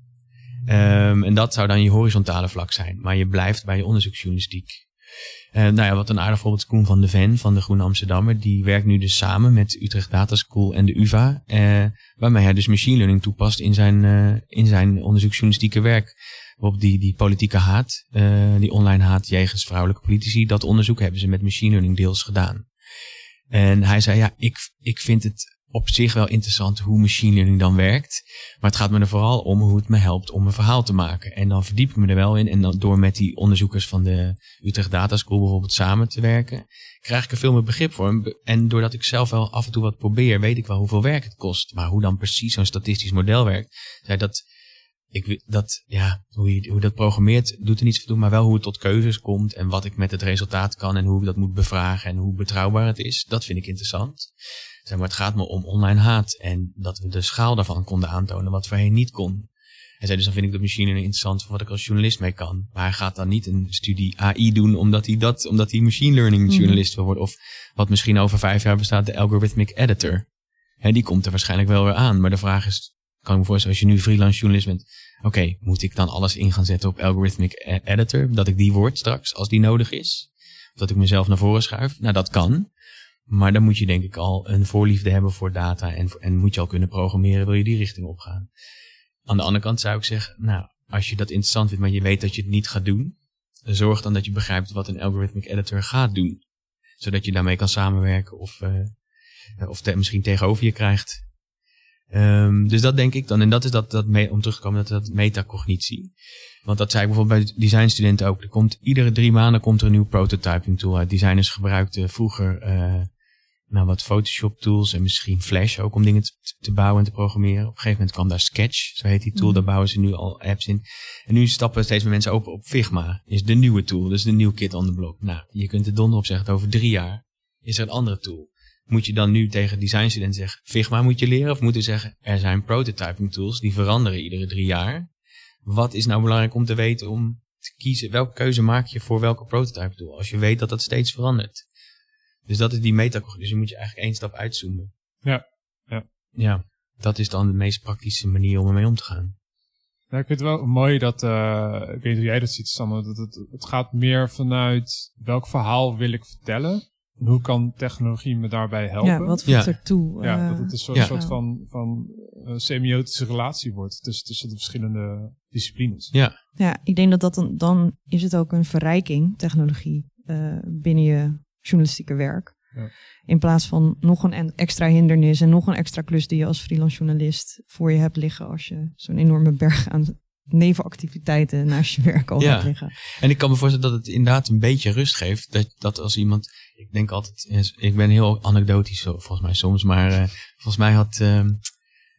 Um, en dat zou dan je horizontale vlak zijn. Maar je blijft bij je onderzoeksjournalistiek. Uh, nou ja, wat een aardig voorbeeld Koen van de Ven van de Groene Amsterdammer. Die werkt nu dus samen met Utrecht Data School en de UvA. Uh, waarmee hij dus machine learning toepast in zijn, uh, in zijn onderzoeksjournalistieke werk. Op die, die politieke haat, die online haat jegens vrouwelijke politici, dat onderzoek hebben ze met machine learning deels gedaan. En hij zei, ja, ik, ik vind het op zich wel interessant hoe machine learning dan werkt. Maar het gaat me er vooral om hoe het me helpt om een verhaal te maken. En dan verdiep ik me er wel in. En dan door met die onderzoekers van de Utrecht Data School bijvoorbeeld samen te werken, krijg ik er veel meer begrip voor. En doordat ik zelf wel af en toe wat probeer, weet ik wel hoeveel werk het kost. Maar hoe dan precies zo'n statistisch model werkt, zei dat ik, dat, ja, hoe je hoe dat programmeert, doet er niets voor doen, maar wel hoe het tot keuzes komt en wat ik met het resultaat kan en hoe ik dat moet bevragen en hoe betrouwbaar het is. Dat vind ik interessant. Zeg maar, het gaat me om online haat en dat we de schaal daarvan konden aantonen, wat voorheen niet kon. En zei dus dan vind ik dat machine interessant voor wat ik als journalist mee kan. Maar hij gaat dan niet een studie AI doen omdat hij dat, omdat hij machine learning mhm. journalist wil worden. Of wat misschien over vijf jaar bestaat, de algorithmic editor. En die komt er waarschijnlijk wel weer aan. Maar de vraag is, kan ik me voorstellen, als je nu freelance journalist bent, oké, okay, moet ik dan alles in gaan zetten op algorithmic e- editor, dat ik die word straks, als die nodig is? Of dat ik mezelf naar voren schuif? Nou, dat kan. Maar dan moet je denk ik al een voorliefde hebben voor data en, en moet je al kunnen programmeren, wil je die richting opgaan. Aan de andere kant zou ik zeggen, nou, als je dat interessant vindt, maar je weet dat je het niet gaat doen, zorg dan dat je begrijpt wat een algorithmic editor gaat doen. Zodat je daarmee kan samenwerken of, uh, of misschien tegenover je krijgt. Um, dus dat denk ik dan. En dat is dat, dat om terug te komen, dat, dat metacognitie. Want dat zei ik bijvoorbeeld bij designstudenten ook. Er komt, iedere drie maanden komt er een nieuw prototyping tool uit. Designers gebruikten vroeger uh, nou, wat Photoshop tools en misschien Flash ook om dingen te, te, bouwen en te programmeren. Op een gegeven moment kwam daar Sketch, zo heet die tool. Mm. Daar bouwen ze nu al apps in. En nu stappen steeds meer mensen open op Figma. Is de nieuwe tool, dus de nieuwe kit on the block. Nou, je kunt er donder op zeggen over drie jaar is er een andere tool. Moet je dan nu tegen designstudenten zeggen, Figma moet je leren? Of moeten zeggen, er zijn prototyping tools die veranderen iedere drie jaar. Wat is nou belangrijk om te weten om te kiezen? Welke keuze maak je voor welke prototype tool? Als je weet dat dat steeds verandert. Dus dat is die metacognitie. Dus dan moet je eigenlijk één stap uitzoomen. Ja, ja. Ja, dat is dan de meest praktische manier om ermee om te gaan. Ja, ik vind het wel mooi dat, uh, ik weet niet hoe jij dat ziet, Sander, dat het, het gaat meer vanuit welk verhaal wil ik vertellen en hoe kan technologie me daarbij helpen? Ja, wat voegt er toe? Ja, dat het een soort, soort van, van uh, semiotische relatie wordt tussen, tussen de verschillende disciplines. Ja, ja ik denk dat dat dan, dan is het ook een verrijking, technologie, uh, binnen je journalistieke werk. Ja. In plaats van nog een extra hindernis en nog een extra klus die je als freelance journalist voor je hebt liggen als je zo'n enorme berg aan nevenactiviteiten naast je werk al ja. hebt liggen. En ik kan me voorstellen dat het inderdaad een beetje rust geeft. Dat, dat als iemand, ik denk altijd, ik ben heel anekdotisch volgens mij soms, maar uh, volgens mij had uh,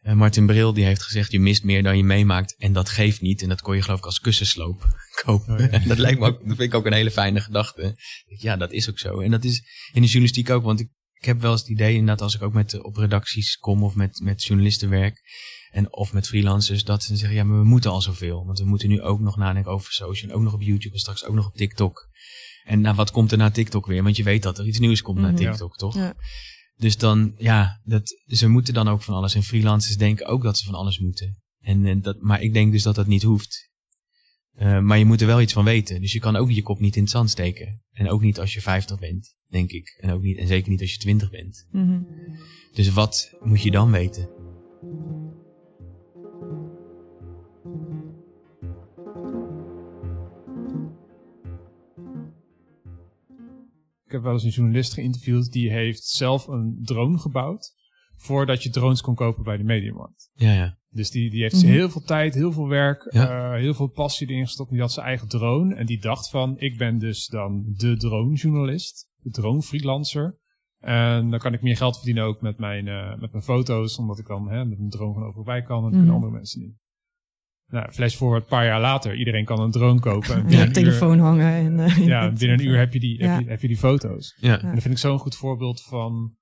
Uh, Martin Bril die heeft gezegd, je mist meer dan je meemaakt. En dat geeft niet. En dat kon je geloof ik als kussensloop kopen. Oh, dat lijkt me ook, dat vind ik ook een hele fijne gedachte. Ja, dat is ook zo. En dat is in de journalistiek ook. Want ik, ik heb wel eens het idee inderdaad als ik ook met, op redacties kom of met, met journalisten werk. En of met freelancers, dat ze zeggen, ja, maar we moeten al zoveel. Want we moeten nu ook nog nadenken over social. En ook nog op YouTube en straks ook nog op TikTok. En nou, wat komt er na TikTok weer? Want je weet dat er iets nieuws komt mm na TikTok, toch? Ja. Dus dan, ja, dat, ze moeten dan ook van alles. En freelancers denken ook dat ze van alles moeten. En, en dat, maar ik denk dus dat dat niet hoeft. Uh, maar je moet er wel iets van weten. Dus je kan ook je kop niet in het zand steken. En ook niet als je 50 bent, denk ik. En, ook niet, en zeker niet als je 20 bent. Mm -hmm. Dus wat moet je dan weten? Heb wel eens een journalist geïnterviewd die heeft zelf een drone gebouwd voordat je drones kon kopen bij de mediamarkt. Ja, ja. Dus die, die heeft mm heel veel tijd, heel veel werk, uh, heel veel passie erin gestopt. Die had zijn eigen drone en die dacht van, ik ben dus dan de drone-journalist, de drone-freelancer. En dan kan ik meer geld verdienen ook met mijn, uh, met mijn foto's, omdat ik dan hè, met een drone van overbij kan en mm kunnen andere mensen niet. Nou, flash voor een paar jaar later. Iedereen kan een drone kopen. En ja, telefoon hangen. En, uh, ja, binnen een uur heb je die, heb je, heb je die foto's. Ja. En dat vind ik zo'n goed voorbeeld van,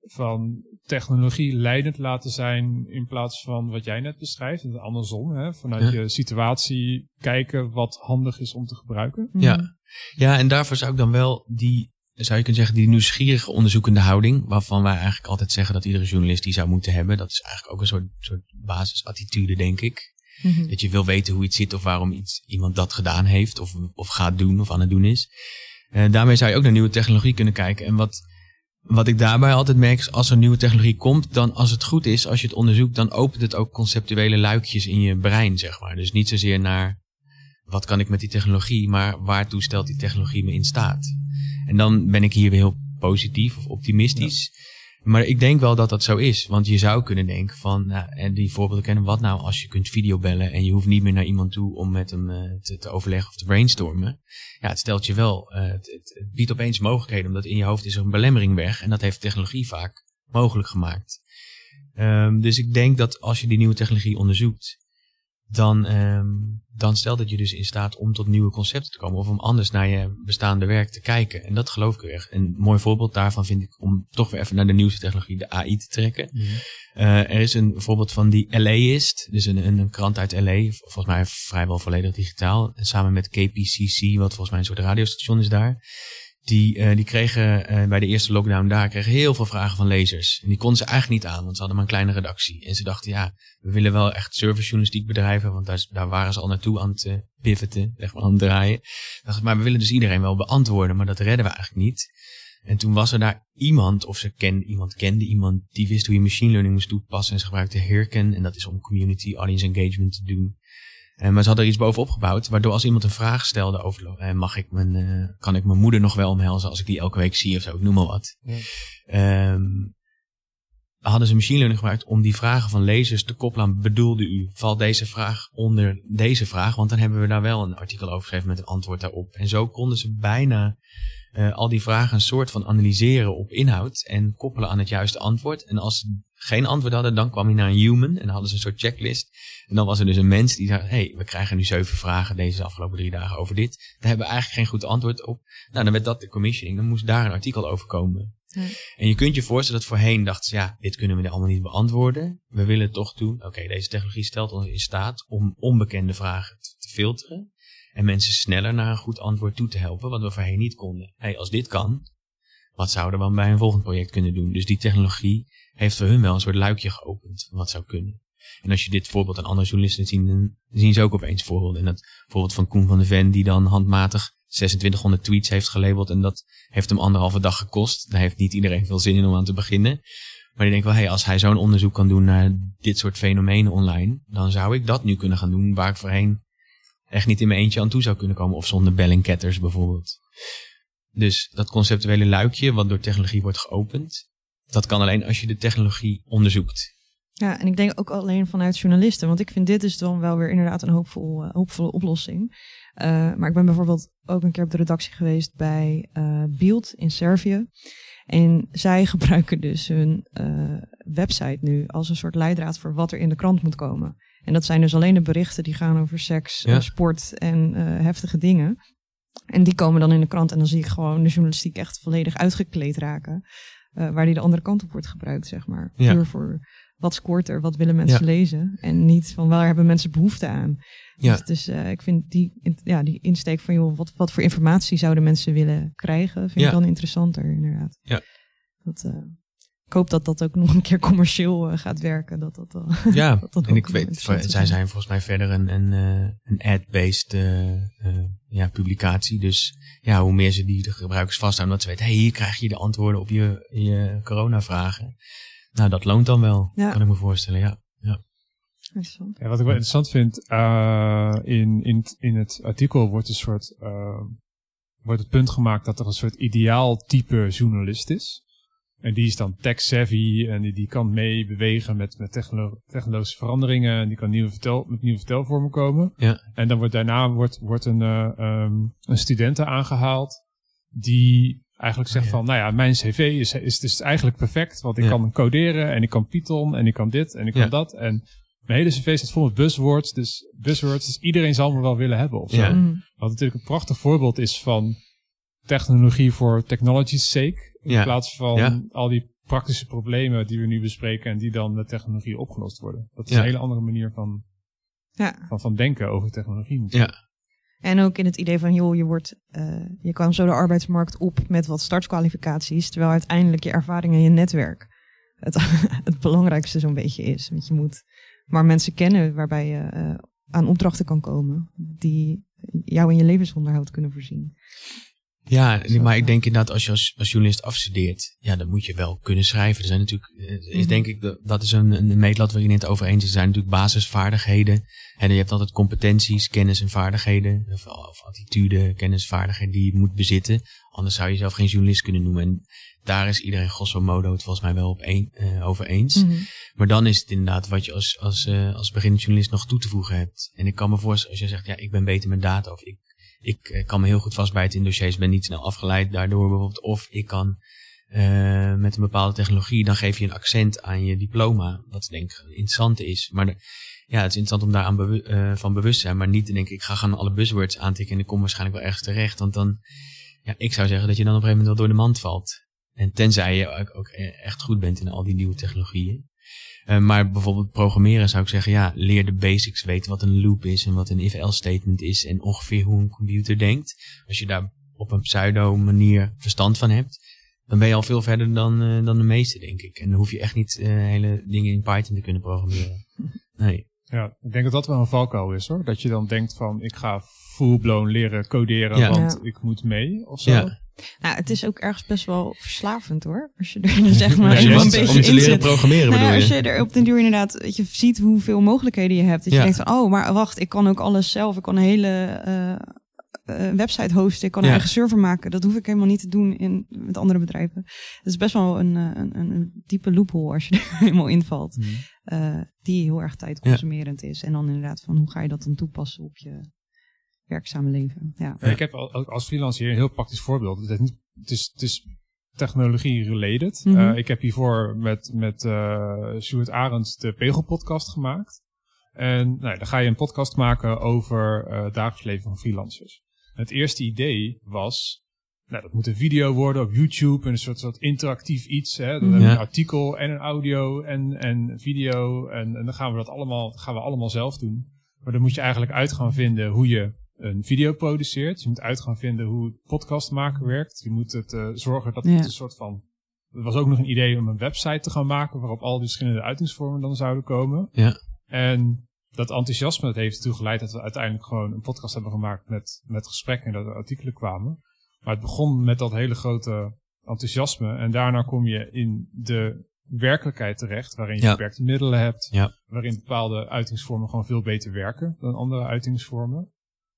van technologie leidend laten zijn in plaats van wat jij net beschrijft. En andersom, hè, vanuit je situatie kijken wat handig is om te gebruiken. Ja. ja, en daarvoor zou ik dan wel die, zou je kunnen zeggen, die nieuwsgierige onderzoekende houding, waarvan wij eigenlijk altijd zeggen dat iedere journalist die zou moeten hebben. Dat is eigenlijk ook een soort, soort basisattitude, denk ik. Mhm. Dat je wil weten hoe iets zit of waarom iets, iemand dat gedaan heeft of, of gaat doen of aan het doen is. Uh, daarmee zou je ook naar nieuwe technologie kunnen kijken. En wat, wat ik daarbij altijd merk is als er nieuwe technologie komt, dan als het goed is, als je het onderzoekt, dan opent het ook conceptuele luikjes in je brein, zeg maar. Dus niet zozeer naar wat kan ik met die technologie, maar waartoe stelt die technologie me in staat. En dan ben ik hier weer heel positief of optimistisch. Maar ik denk wel dat dat zo is. Want je zou kunnen denken van, nou, en die voorbeelden kennen, wat nou als je kunt videobellen en je hoeft niet meer naar iemand toe om met hem uh, te, te, overleggen of te brainstormen. Ja, het stelt je wel, uh, het, biedt opeens mogelijkheden, omdat in je hoofd is er een belemmering weg. En dat heeft technologie vaak mogelijk gemaakt. Um, dus ik denk dat als je die nieuwe technologie onderzoekt, dan, um, dan stelt het je dus in staat om tot nieuwe concepten te komen of om anders naar je bestaande werk te kijken. En dat geloof ik echt. Een mooi voorbeeld daarvan vind ik om toch weer even naar de nieuwste technologie, de AI, te trekken. Mm uh, er is een voorbeeld van die LAist, dus een, een, krant uit LA, volgens mij vrijwel volledig digitaal, samen met KPCC, wat volgens mij een soort radiostation is daar die, uh, die kregen uh, bij de eerste lockdown daar kregen heel veel vragen van lezers. En die konden ze eigenlijk niet aan, want ze hadden maar een kleine redactie. En ze dachten, ja, we willen wel echt servicejournalistiek bedrijven, want daar, daar waren ze al naartoe aan het uh, pivoten, zeg maar, aan het draaien. Maar we willen dus iedereen wel beantwoorden, maar dat redden we eigenlijk niet. En toen was er daar iemand, of ze kende, iemand kende iemand, die wist hoe je machine learning moest toepassen. En ze gebruikte Hirken, en dat is om community audience engagement te doen. Uh, maar ze hadden er iets bovenop gebouwd, waardoor als iemand een vraag stelde over, uh, mag ik mijn, uh, kan ik mijn moeder nog wel omhelzen als ik die elke week zie of zo, ik noem maar wat. Ja. Um, hadden ze machine learning gebruikt om die vragen van lezers te koppelen aan, bedoelde u, valt deze vraag onder deze vraag? Want dan hebben we daar wel een artikel over geschreven met een antwoord daarop. En zo konden ze bijna uh, al die vragen een soort van analyseren op inhoud en koppelen aan het juiste antwoord. En als ze geen antwoord hadden, dan kwam hij naar een human en dan hadden ze een soort checklist. En dan was er dus een mens die zei, hey, we krijgen nu zeven vragen deze afgelopen drie dagen over dit. Daar hebben we eigenlijk geen goed antwoord op. Nou, dan werd dat de commissioning. Dan moest daar een artikel over komen. En je kunt je voorstellen dat voorheen dachten ze, ja, dit kunnen we allemaal niet beantwoorden. We willen het toch doen. Oké, deze technologie stelt ons in staat om onbekende vragen te filteren. En mensen sneller naar een goed antwoord toe te helpen, wat we voorheen niet konden. Hey, als dit kan, wat zouden we dan bij een volgend project kunnen doen? Dus die technologie heeft voor hun wel een soort luikje geopend, wat zou kunnen. En als je dit voorbeeld aan andere journalisten ziet, dan zien ze ook opeens voorbeelden. En dat voorbeeld van Koen van de Ven, die dan handmatig 2600 tweets heeft gelabeld. En dat heeft hem anderhalve dag gekost. Daar heeft niet iedereen veel zin in om aan te beginnen. Maar ik denk wel, hey, als hij zo'n onderzoek kan doen naar dit soort fenomenen online, dan zou ik dat nu kunnen gaan doen waar ik voorheen echt niet in mijn eentje aan toe zou kunnen komen. Of zonder bellingketters bijvoorbeeld. Dus dat conceptuele luikje wat door technologie wordt geopend, dat kan alleen als je de technologie onderzoekt. Ja, en ik denk ook alleen vanuit journalisten, want ik vind dit dus dan wel weer inderdaad een hoopvol, uh, hoopvolle oplossing. Uh, maar ik ben bijvoorbeeld ook een keer op de redactie geweest bij uh, Beeld in Servië. En zij gebruiken dus hun website nu als een soort leidraad voor wat er in de krant moet komen. En dat zijn dus alleen de berichten die gaan over seks, ja. sport en heftige dingen. En die komen dan in de krant en dan zie ik gewoon de journalistiek echt volledig uitgekleed raken. Uh, waar die de andere kant op wordt gebruikt, zeg maar. Ja. Puur voor wat scoort er, wat willen mensen lezen. En niet van waar hebben mensen behoefte aan. Ja. Dus, uh, ik vind die, ja, die insteek van joh, wat, wat voor informatie zouden mensen willen krijgen, vind ik dan interessanter inderdaad. Ja. Dat, uh, ik hoop dat dat ook nog een keer commercieel uh, gaat werken. Dat dat, ja, dat dat en ik weet, zij zijn volgens mij verder een, een, een ad-based ja, publicatie. Dus ja, hoe meer ze die de gebruikers vasthouden, dat ze weten, hey, hier krijg je de antwoorden op je, je corona-vragen. Nou, dat loont dan wel, ja. kan ik me voorstellen, ja. ja. Ja, wat ik wel interessant vind, uh, in, in, in het artikel wordt een soort, uh, wordt het punt gemaakt dat er een soort ideaal type journalist is. En die is dan tech-savvy en die, die kan mee bewegen met, met technolo technologische veranderingen. En die kan nieuwe vertel, met nieuwe vertelvormen komen. Ja. En dan wordt daarna wordt, wordt een, uh, um, een studenten aangehaald die eigenlijk zegt van, nou ja, mijn cv is, is dus eigenlijk perfect. Want ik ja. kan coderen en ik kan Python en ik kan dit en ik kan ja. dat. En mijn hele cv staat vol met buzzwords. Dus buzzwords, dus iedereen zal me wel willen hebben of zo. Mm. Wat natuurlijk een prachtig voorbeeld is van technologie voor technology's sake. In plaats van al die praktische problemen die we nu bespreken en die dan met technologie opgelost worden. Dat is een hele andere manier van, van, van denken over technologie. Ja. En ook in het idee van, joh, je, wordt, uh, je kan zo de arbeidsmarkt op met wat startkwalificaties, terwijl uiteindelijk je ervaring en je netwerk het, het belangrijkste zo'n beetje is. Want je moet maar mensen kennen waarbij je uh, aan opdrachten kan komen die jou in je levensonderhoud kunnen voorzien. Ja, maar ik denk inderdaad, als je als, als journalist afstudeert, ja, dan moet je wel kunnen schrijven. Er zijn natuurlijk, is mm -hmm. denk ik, dat is een, een meetlat waarin het over eens is. Er zijn natuurlijk basisvaardigheden. En je hebt altijd competenties, kennis en vaardigheden. Of, of attitude, kennis, vaardigheden die je moet bezitten. Anders zou je jezelf geen journalist kunnen noemen. En daar is iedereen grosso modo het volgens mij wel op een, uh, over eens. Mm -hmm. Maar dan is het inderdaad wat je als, als, uh, als beginnend journalist nog toe te voegen hebt. En ik kan me voorstellen, als je zegt, ja, ik ben beter met data of ik ik eh, kan me heel goed vastbijten in dossiers, ben niet snel afgeleid daardoor bijvoorbeeld. Of ik kan uh, met een bepaalde technologie, dan geef je een accent aan je diploma, wat denk ik interessant is. Maar ja, het is interessant om daar aan bewu uh, van bewust te zijn, maar niet te denken, ik ga gaan alle buzzwords aantikken en ik kom waarschijnlijk wel ergens terecht. Want dan, ja, ik zou zeggen dat je dan op een gegeven moment wel door de mand valt. En tenzij je ook echt goed bent in al die nieuwe technologieën. Uh, maar bijvoorbeeld programmeren zou ik zeggen, ja, leer de basics, weet wat een loop is en wat een if-else statement is en ongeveer hoe een computer denkt. Als je daar op een pseudo manier verstand van hebt, dan ben je al veel verder dan, uh, dan de meeste, denk ik. En dan hoef je echt niet uh, hele dingen in Python te kunnen programmeren. Nee. Ja, ik denk dat dat wel een valkuil is hoor. Dat je dan denkt van, ik ga full-blown leren coderen, ja. want ja. ik moet mee of zo. Ja. Nou, het is ook ergens best wel verslavend hoor. Als je er zeg maar een beetje om te leren programmeren nou, bedoel je? Als je er op den duur inderdaad, weet je, ziet hoeveel mogelijkheden je hebt. Dat ja. je denkt van, oh, maar wacht, ik kan ook alles zelf. Ik kan een hele uh, uh, website hosten. Ik kan een eigen server maken. Dat hoef ik helemaal niet te doen in, met andere bedrijven. Het is best wel een, een, een, een diepe loophole als je er helemaal invalt. Mm. Uh, die heel erg tijdconsumerend is. En dan inderdaad van, hoe ga je dat dan toepassen op je werkzame leven. Ja. ja. Ik heb als freelancer hier een heel praktisch voorbeeld. Het is, niet, het is, het is technologie related. Mm -hmm. uh, ik heb hiervoor met, met uh, Stuart Arends de Pegel podcast gemaakt. En nou, dan ga je een podcast maken over uh, het dagelijks leven van freelancers. Het eerste idee was, nou, dat moet een video worden op YouTube en een soort, soort interactief iets. Hè? Dan -hmm. hebben we een artikel en een audio en, en video. En, en dan gaan we dat allemaal, gaan we allemaal zelf doen. Maar dan moet je eigenlijk uit gaan vinden hoe je een video produceert. Je moet uit gaan vinden hoe podcast maken werkt. Je moet het uh, zorgen dat het ja. een soort van... Er was ook nog een idee om een website te gaan maken waarop al die verschillende uitingsvormen dan zouden komen. Ja. En dat enthousiasme dat heeft ertoe geleid dat we uiteindelijk gewoon een podcast hebben gemaakt met, met gesprekken en dat er artikelen kwamen. Maar het begon met dat hele grote enthousiasme en daarna kom je in de werkelijkheid terecht, waarin je ja. beperkte middelen hebt, ja. waarin bepaalde uitingsvormen gewoon veel beter werken dan andere uitingsvormen.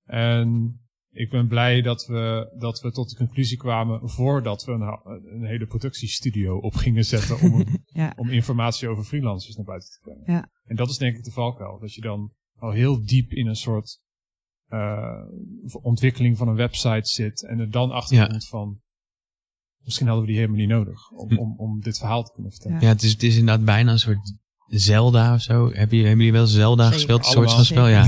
En ik ben blij dat we, dat we tot de conclusie kwamen voordat we een, een hele productiestudio op gingen zetten om, ja. om informatie over freelancers naar buiten te brengen. Ja. En dat is denk ik de valkuil. Dat je dan al heel diep in een soort uh, ontwikkeling van een website zit en er dan achter komt van misschien hadden we die helemaal niet nodig om, om, om dit verhaal te kunnen vertellen. Ja, het, is, het is inderdaad bijna een soort Zelda of zo. Heb je, hebben jullie wel Zelda Zeker. gespeeld? Een soort van spel, ja.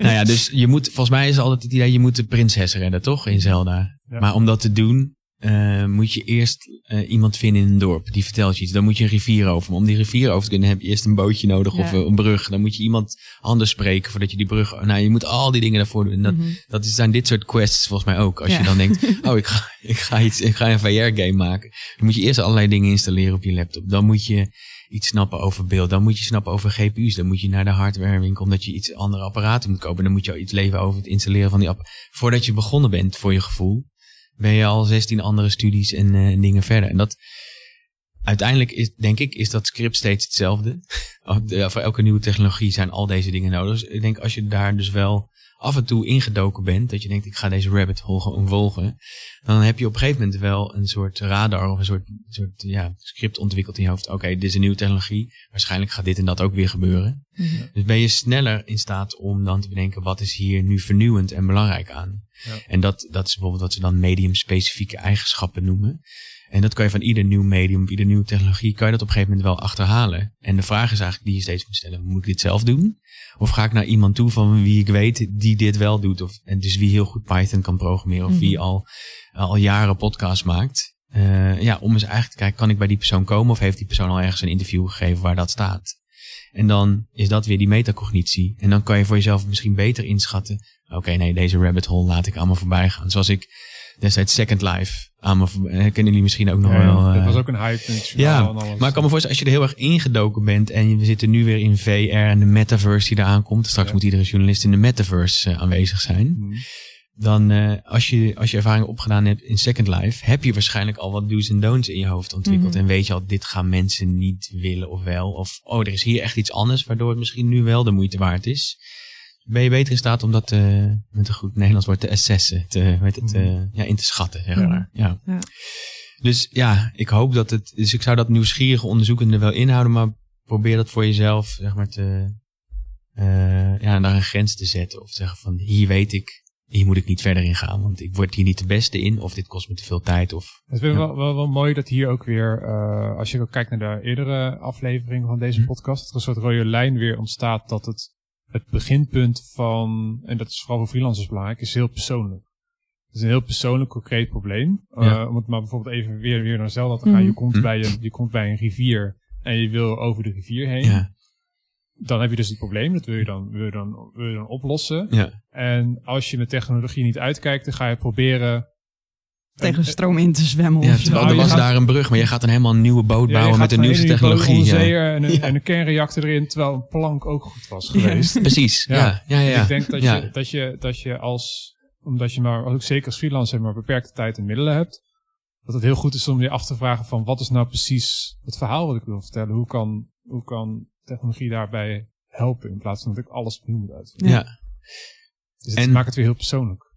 nou ja, dus je moet, volgens mij is altijd het idee, je moet de prinses redden, toch? In Zelda. Ja. Maar om dat te doen, eh, moet je eerst eh, iemand vinden in een dorp. Die vertelt je iets. Dan moet je een rivier over. Maar om die rivier over te kunnen, heb je eerst een bootje nodig Ja. of een brug. Dan moet je iemand anders spreken voordat je die brug... Nou, je moet al die dingen daarvoor doen. En dat, Mhm. dat zijn dit soort quests volgens mij ook. Als Ja. je dan denkt, oh, ik ga, ik ga, iets, ik ga een VR-game maken. Dan moet je eerst allerlei dingen installeren op je laptop. Dan moet je iets snappen over beeld. Dan moet je snappen over GPU's. Dan moet je naar de hardwarewinkel omdat je iets andere apparaten moet kopen. Dan moet je iets leven over het installeren van die app. Voordat je begonnen bent, voor je gevoel, ben je al 16 andere studies en eh, dingen verder. En dat uiteindelijk is, denk ik, is dat script steeds hetzelfde. Voor elke nieuwe technologie zijn al deze dingen nodig. Dus ik denk als je daar dus wel af en toe ingedoken bent, dat je denkt ik ga deze rabbit hole volgen, dan heb je op een gegeven moment wel een soort radar of een soort, soort ja, script ontwikkeld in je hoofd. Oké, dit is een nieuwe technologie. Waarschijnlijk gaat dit en dat ook weer gebeuren. Mhm. Dus ben je sneller in staat om dan te bedenken wat is hier nu vernieuwend en belangrijk aan. Ja. En dat, dat is bijvoorbeeld wat ze dan medium-specifieke eigenschappen noemen. En dat kan je van ieder nieuw medium, ieder nieuwe technologie, kan je dat op een gegeven moment wel achterhalen. En de vraag is eigenlijk die je steeds moet stellen, moet ik dit zelf doen? Of ga ik naar iemand toe van wie ik weet die dit wel doet? Of, en dus wie heel goed Python kan programmeren of wie Mhm. al, al jaren podcasts maakt. Eh, ja, om eens eigenlijk te kijken, kan ik bij die persoon komen of heeft die persoon al ergens een interview gegeven waar dat staat? En dan is dat weer die metacognitie. En dan kan je voor jezelf misschien beter inschatten. Oké, nee, deze rabbit hole laat ik allemaal voorbij gaan. Zoals ik destijds Second Life aan me kennen jullie misschien ook nog Ja, wel. dat eh, was ook een hype. Ja, journaal en alles. maar ik kan me voorstellen, als je er heel erg ingedoken bent en we zitten nu weer in VR en de metaverse die eraan komt. Straks Ja. moet iedere journalist in de metaverse eh, aanwezig zijn. Mhm. Dan, eh, als, je, als je ervaring opgedaan hebt in Second Life, heb je waarschijnlijk al wat do's en don'ts in je hoofd ontwikkeld. Mhm. En weet je al, dit gaan mensen niet willen of wel. Of, oh, er is hier echt iets anders, waardoor het misschien nu wel de moeite waard is. Ben je beter in staat om dat eh, met een goed Nederlands woord te assessen, te, heet het, eh, ja, in te schatten, zeg maar. Ja. Ja. Dus ja, ik hoop dat het, dus ik zou dat nieuwsgierige onderzoekende wel inhouden, maar probeer dat voor jezelf, zeg maar, te, eh, ja, naar een grens te zetten. Of zeggen van, hier weet ik, hier moet ik niet verder in gaan, want ik word hier niet de beste in, of dit kost me te veel tijd, of... Het is wel, Ja. wel, wel, wel mooi dat hier ook weer, als je ook kijkt naar de eerdere afleveringen van deze Mhm. podcast, dat er een soort rode lijn weer ontstaat dat het, het beginpunt van, en dat is vooral voor freelancers belangrijk, is heel persoonlijk. Het is een heel persoonlijk, concreet probleem. Eh, Ja. om het maar bijvoorbeeld even weer, weer naar Zelda te gaan. Mhm. Je, komt Mhm. bij een, je komt bij een rivier en je wil over de rivier heen. Ja, Dan heb je dus het probleem, dat wil je dan, wil je dan, wil je dan oplossen. ja, En als je met technologie niet uitkijkt, dan ga je proberen... Tegen een- stroom in te zwemmen. ja of zo. terwijl Nou, er was gaat- daar een brug, maar je gaat dan helemaal een nieuwe boot Ja, bouwen met de nieuwste technologie. Ja. En, een, Ja. en een kernreactor erin, terwijl een plank ook goed was Ja. geweest. Precies, ja, Ja. ja, ja. ja. Ik denk dat, Ja. je, dat, je, dat je als, omdat je maar, ook zeker als freelancer, maar beperkte tijd en middelen hebt, dat het heel goed is om je af te vragen van wat is nou precies het verhaal wat ik wil vertellen? Hoe kan, hoe kan technologie daarbij helpen in plaats van dat ik alles opnieuw moet uitvinden? ja. Dus het En- maakt het weer heel persoonlijk.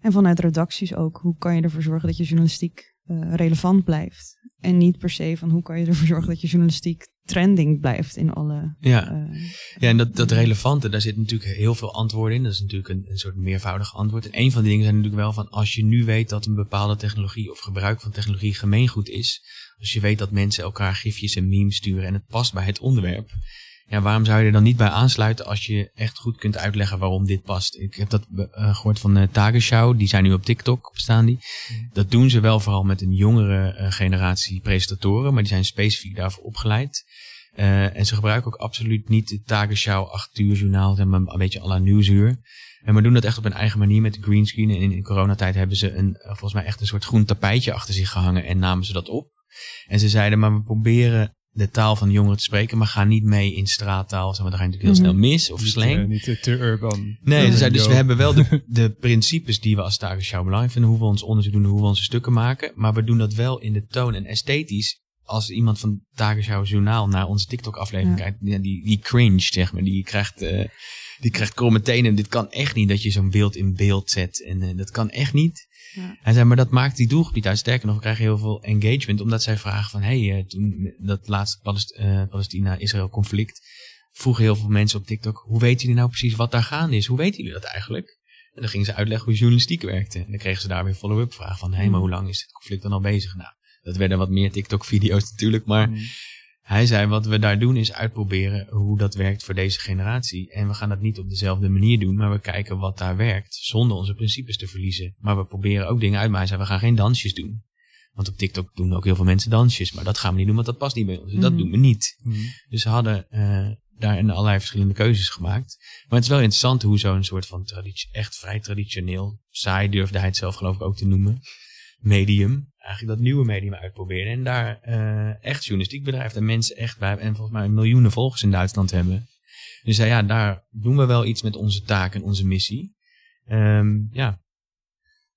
En vanuit redacties ook. Hoe kan je ervoor zorgen dat je journalistiek eh, relevant blijft? En niet per se van hoe kan je ervoor zorgen dat je journalistiek trending blijft in alle... ja. eh, Ja, en dat, dat relevante, daar zit natuurlijk heel veel antwoorden in. Dat is natuurlijk een, een soort meervoudig antwoord. En een van die dingen zijn natuurlijk wel van, als je nu weet dat een bepaalde technologie of gebruik van technologie gemeengoed is, als je weet dat mensen elkaar gifjes en memes sturen en het past bij het onderwerp, ja, waarom zou je er dan niet bij aansluiten als je echt goed kunt uitleggen waarom dit past? Ik heb dat eh, gehoord van uh, Tagesschau, die zijn nu op TikTok, bestaan die. Dat doen ze wel vooral met een jongere eh, generatie presentatoren, maar die zijn specifiek daarvoor opgeleid. En ze gebruiken ook absoluut niet de Tagesschau 8 uur journaal, maar een beetje à la nieuwsuur. En maar doen dat echt op een eigen manier met de greenscreen. En in, coronatijd hebben ze een, volgens mij echt een soort groen tapijtje achter zich gehangen en namen ze dat op. En ze zeiden, maar we proberen de taal van jongeren te spreken, maar ga niet mee in straattaal. Zeg maar, dan ga je natuurlijk heel Mhm. snel mis of Niet, slang. eh, niet eh, te urban. Nee, dus, dus we hebben wel de, de principes die we als Tagesschau belangrijk vinden. Hoe we ons onderzoek doen, hoe we onze stukken maken. Maar we doen dat wel in de toon en esthetisch. Als iemand van Tagesschau Journaal naar onze TikTok-aflevering Ja. kijkt, ja, die, die cringe, zeg maar. Die krijgt, eh die krijgt kromme tenen. Dit kan echt niet dat je zo'n beeld in beeld zet. En eh, dat kan echt niet. Ja. Hij zei, maar dat maakt die doelgroep niet uit. Sterker nog, we krijgen heel veel engagement. Omdat zij vragen van, hé, hey, eh, toen dat laatste Palest- eh, Palestina-Israël conflict vroegen heel veel mensen op TikTok, hoe weten jullie nou precies wat daar gaande is? Hoe weten jullie dat eigenlijk? En dan gingen ze uitleggen hoe journalistiek werkte. En dan kregen ze daar weer follow-up vragen van, hé, hey, maar hoe lang is dit conflict dan al bezig? Nou, dat werden wat meer TikTok-video's natuurlijk, maar Mm. Hij zei, wat we daar doen is uitproberen hoe dat werkt voor deze generatie. En we gaan dat niet op dezelfde manier doen, maar we kijken wat daar werkt, zonder onze principes te verliezen. Maar we proberen ook dingen uit, maar hij zei, we gaan geen dansjes doen. Want op TikTok doen ook heel veel mensen dansjes, maar dat gaan we niet doen, want dat past niet bij ons. Dus dat Mhm. doen we niet. Mm. Dus ze hadden eh, daarin allerlei verschillende keuzes gemaakt. Maar het is wel interessant hoe zo'n soort van traditie, echt vrij traditioneel, saai durfde hij het zelf geloof ik ook te noemen, medium, eigenlijk dat nieuwe medium uitprobeerde. En daar eh, echt journalistiek bedrijft en mensen echt bij, en volgens mij miljoenen volgers in Duitsland hebben. Dus ja, daar doen we wel iets met onze taak en onze missie. Ehm, ja,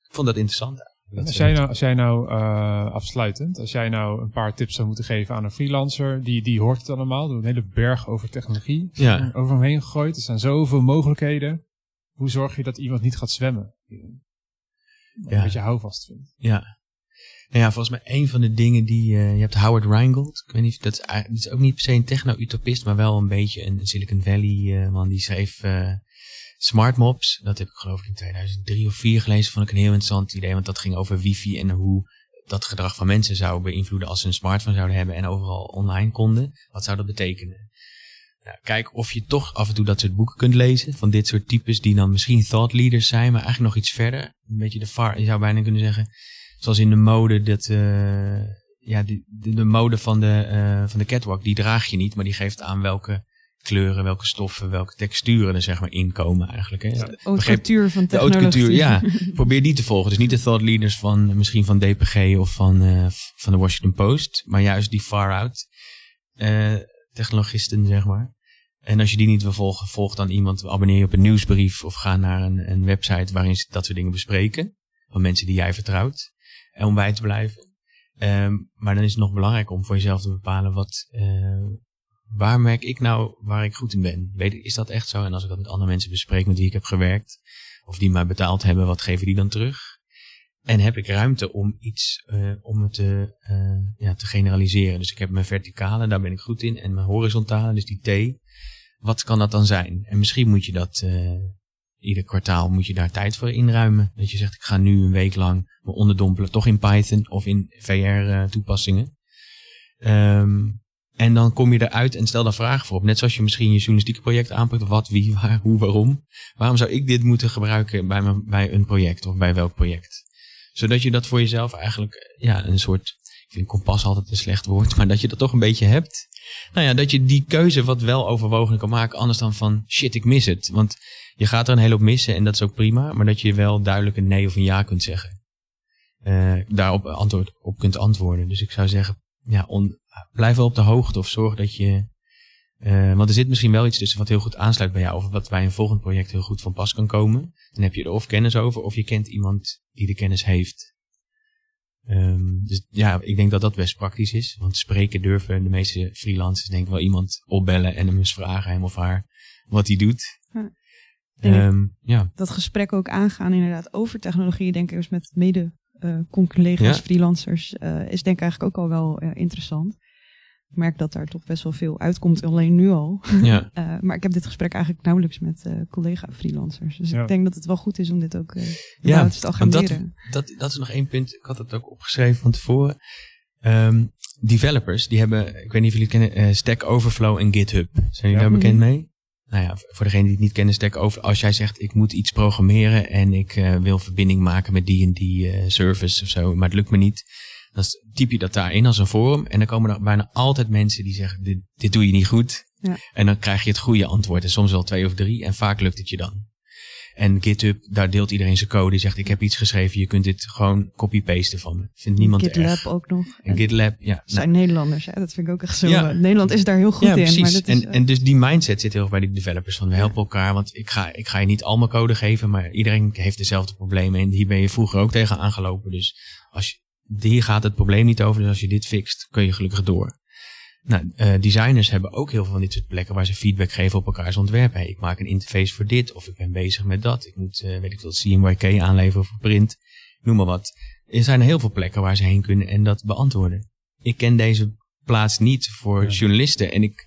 ik vond dat interessant. En Als jij nou, als jij nou eh, afsluitend, als jij nou een paar tips zou moeten geven aan een freelancer, die, die hoort het allemaal, door een hele berg over technologie Ja. over hem heen gegooid. Er zijn zoveel mogelijkheden. Hoe zorg je dat iemand niet gaat zwemmen? Ja. Een beetje houvast vindt. Ja. Nou ja, volgens mij een van de dingen die... eh, je hebt Howard Rheingold. Ik weet niet, of- dat is, dat is ook niet per se een techno-utopist, maar wel een beetje een Silicon Valley eh, man. Die schreef eh, Smart Mobs. Dat heb ik geloof ik in 2003 of 2004 gelezen. Vond ik een heel interessant idee, want dat ging over wifi en hoe dat gedrag van mensen zou beïnvloeden als ze een smartphone zouden hebben en overal online konden. Wat zou dat betekenen? Nou, kijk of je toch af en toe dat soort boeken kunt lezen. Van dit soort types die dan misschien thought leaders zijn, maar eigenlijk nog iets verder. Een beetje de far, je zou bijna kunnen zeggen. Zoals in de mode, dat, eh, ja, de, de, de mode van de, eh, van de catwalk, die draag je niet, maar die geeft aan welke kleuren, welke stoffen, welke texturen er zeg maar in komen eigenlijk. Hè. Ja. De haute van De haute technologie. ja. Probeer die te volgen. Dus niet de thought leaders van misschien van DPG of van, eh, van de Washington Post, maar juist die far out eh, technologisten, zeg maar. En als je die niet wil volgen, volg dan iemand, abonneer je op een nieuwsbrief of ga naar een, een website waarin ze dat soort dingen bespreken. Van mensen die jij vertrouwt. Om bij te blijven. Ehm, maar dan is het nog belangrijk om voor jezelf te bepalen wat, eh, waar merk ik nou waar ik goed in ben? Is dat echt zo? En als ik dat met andere mensen bespreek met wie ik heb gewerkt, of die mij betaald hebben, wat geven die dan terug? En heb ik ruimte om iets, eh, om het te, eh, ja, te generaliseren? Dus ik heb mijn verticale, daar ben ik goed in. En mijn horizontale, dus die T. Wat kan dat dan zijn? En misschien moet je dat, ieder kwartaal moet je daar tijd voor inruimen. Dat je zegt, ik ga nu een week lang me onderdompelen, toch in Python of in VR-toepassingen. Ehm, en dan kom je eruit en stel daar vragen voor op. Net zoals je misschien je journalistieke project aanpakt. Wat, wie, waar, hoe, waarom. Waarom zou ik dit moeten gebruiken bij, mijn, bij een project of bij welk project? Zodat je dat voor jezelf eigenlijk, ja, een soort, ik vind kompas altijd een slecht woord, maar dat je dat toch een beetje hebt. Nou ja, dat je die keuze wat wel overwogen kan maken, anders dan van shit, ik mis het. Want je gaat er een hele hoop missen en dat is ook prima, maar dat je wel duidelijk een nee of een ja kunt zeggen. Eh, daarop antwoord, op kunt antwoorden. Dus ik zou zeggen, ja, on, blijf wel op de hoogte of zorg dat je. eh, want er zit misschien wel iets tussen wat heel goed aansluit bij jou, of wat bij een volgend project heel goed van pas kan komen. Dan heb je er of kennis over, of je kent iemand die de kennis heeft. Ehm, dus ja, ik denk dat dat best praktisch is. Want spreken durven de meeste freelancers denk ik wel iemand opbellen en hem eens vragen, hem of haar, wat hij doet. Ehm, ja. Dat gesprek ook aangaan inderdaad over technologie, denk ik eens met mede eh collega's, Ja. freelancers, eh, is denk ik eigenlijk ook al wel eh, interessant. Ik merk dat daar toch best wel veel uitkomt, alleen nu al. ja. Eh, maar ik heb dit gesprek eigenlijk nauwelijks met eh, collega-freelancers. Dus Ja. ik denk dat het wel goed is om dit ook eh Ja, überhaupt te want dat, agenderen. dat, dat is nog één punt. Ik had het ook opgeschreven van tevoren. Ehm, developers, die hebben, ik weet niet of jullie het kennen, eh, Stack Overflow en GitHub. Zijn jullie Ja. daar bekend Mhm. mee? Nou ja, voor degene die het niet kennen, Stack Over, als jij zegt ik moet iets programmeren en ik eh, wil verbinding maken met die en die eh, service of zo, maar het lukt me niet. Dan typ je dat daarin als een forum en dan komen er bijna altijd mensen die zeggen dit, dit doe je niet goed. Ja. En dan krijg je het goede antwoord en soms wel twee of drie en vaak lukt het je dan. En GitHub, daar deelt iedereen zijn code. Die zegt, ik heb iets geschreven, je kunt dit gewoon copy-pasten van me. Vindt niemand GitLab erg. ook nog. En GitLab, ja. Zijn Nederlanders, hè? dat vind ik ook echt zo. Ja. eh, Nederland is daar heel goed ja, in. precies. Maar dat is, en, eh, en dus die mindset zit heel erg bij die developers. Van we helpen elkaar, want ik ga, ik ga je niet al mijn code geven, maar iedereen heeft dezelfde problemen. En hier ben je vroeger ook tegen aangelopen. Dus als je, hier gaat het probleem niet over. Dus als je dit fixt, kun je gelukkig door. Nou, eh, designers hebben ook heel veel van dit soort plekken waar ze feedback geven op elkaars ontwerp. Hey, ik maak een interface voor dit, of ik ben bezig met dat. Ik moet, eh, weet ik veel, CMYK aanleveren voor print. Noem maar wat. Er zijn heel veel plekken waar ze heen kunnen en dat beantwoorden. Ik ken deze plaats niet voor Ja. journalisten en ik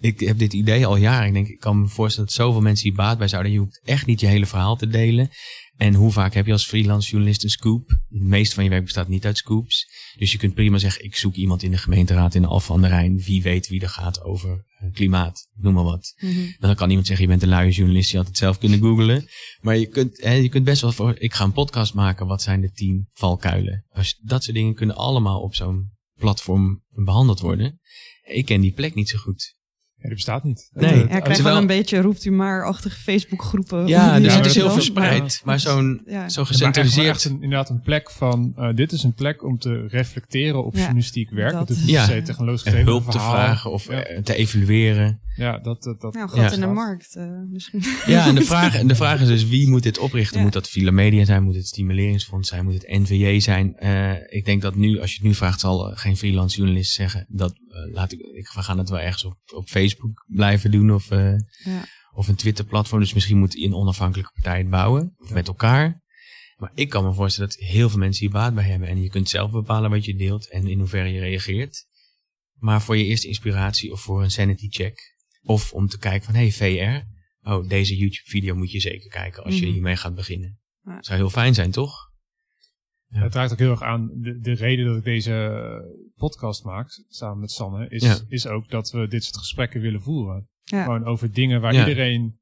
ik heb dit idee al jaren. Ik denk, ik kan me voorstellen dat zoveel mensen hier baat bij zouden. Je hoeft echt niet je hele verhaal te delen. En hoe vaak heb je als freelance journalist een scoop? Het meeste van je werk bestaat niet uit scoops. Dus je kunt prima zeggen, ik zoek iemand in de gemeenteraad in de Alphen aan de Rijn. Wie weet wie er gaat over eh, klimaat, noem maar wat. Mhm. Dan kan iemand zeggen, je bent een luie journalist, je had het zelf kunnen googlen. Maar je kunt, hè, je kunt best wel voor, ik ga een podcast maken, wat zijn de tien valkuilen? Als, dat soort dingen kunnen allemaal op zo'n platform behandeld worden. Ik ken die plek niet zo goed. Ja, die bestaat niet. Nee. Ja, Ja, ik krijg terwijl- wel een beetje roept u maar-achtige Facebookgroepen. Ja, dus het is heel verspreid. Maar zo'n Ja. zo Ja, maar echt, maar gecentraliseerd. een, inderdaad een plek van, eh, dit is een plek om te reflecteren op Ja, journalistiek werk. dat. Dat niet per technologisch gedreven hulp te verhaal. vragen of Ja. eh, te evalueren. Ja, dat, dat, dat Nou, gat Ja. in de markt eh, misschien. Ja, en de vraag, en de vraag is dus wie moet dit oprichten? Ja. Moet dat Villa Media zijn? Moet het Stimuleringsfonds zijn? Moet het NVJ zijn? Eh, ik denk dat nu, als je het nu vraagt, zal geen freelance journalist zeggen dat laat ik, ik, we gaan het wel ergens op, op Facebook blijven doen of, eh, Ja. of een Twitter platform. Dus misschien moet een onafhankelijke partij het bouwen of met elkaar. Maar ik kan me voorstellen dat heel veel mensen hier baat bij hebben. En je kunt zelf bepalen wat je deelt en in hoeverre je reageert. Maar voor je eerste inspiratie of voor een sanity check. Of om te kijken van, hey VR, oh deze YouTube video moet je zeker kijken als je Mhm. hiermee gaat beginnen. Ja. Zou heel fijn zijn, toch? Ja. Het raakt ook heel erg aan de, de reden dat ik deze eh, podcast maak, samen met Sanne, is, Ja. is ook dat we dit soort gesprekken willen voeren. Ja. Gewoon over dingen waar Ja. iedereen.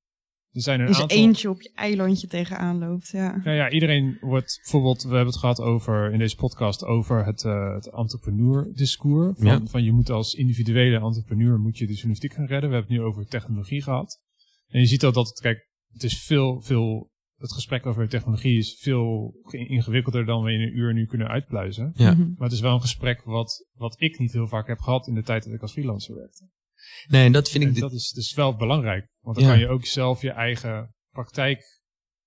Er zijn een Dus aantal. eentje op je eilandje tegenaan loopt. Ja. Ja, ja, iedereen wordt bijvoorbeeld, we hebben het gehad over in deze podcast over het, eh het entrepreneur-discours. Van, Ja. van je moet als individuele entrepreneur moet je de journalistiek gaan redden. We hebben het nu over technologie gehad. En je ziet al dat het, kijk, het is veel, veel, het gesprek over technologie is veel ge- ingewikkelder dan we in een uur nu kunnen uitpluizen. Ja. Mhm. Maar het is wel een gesprek wat, wat ik niet heel vaak heb gehad in de tijd dat ik als freelancer werkte. Nee, en dat vind ik... En dat is dus wel belangrijk. Want dan Ja. kan je ook zelf je eigen praktijk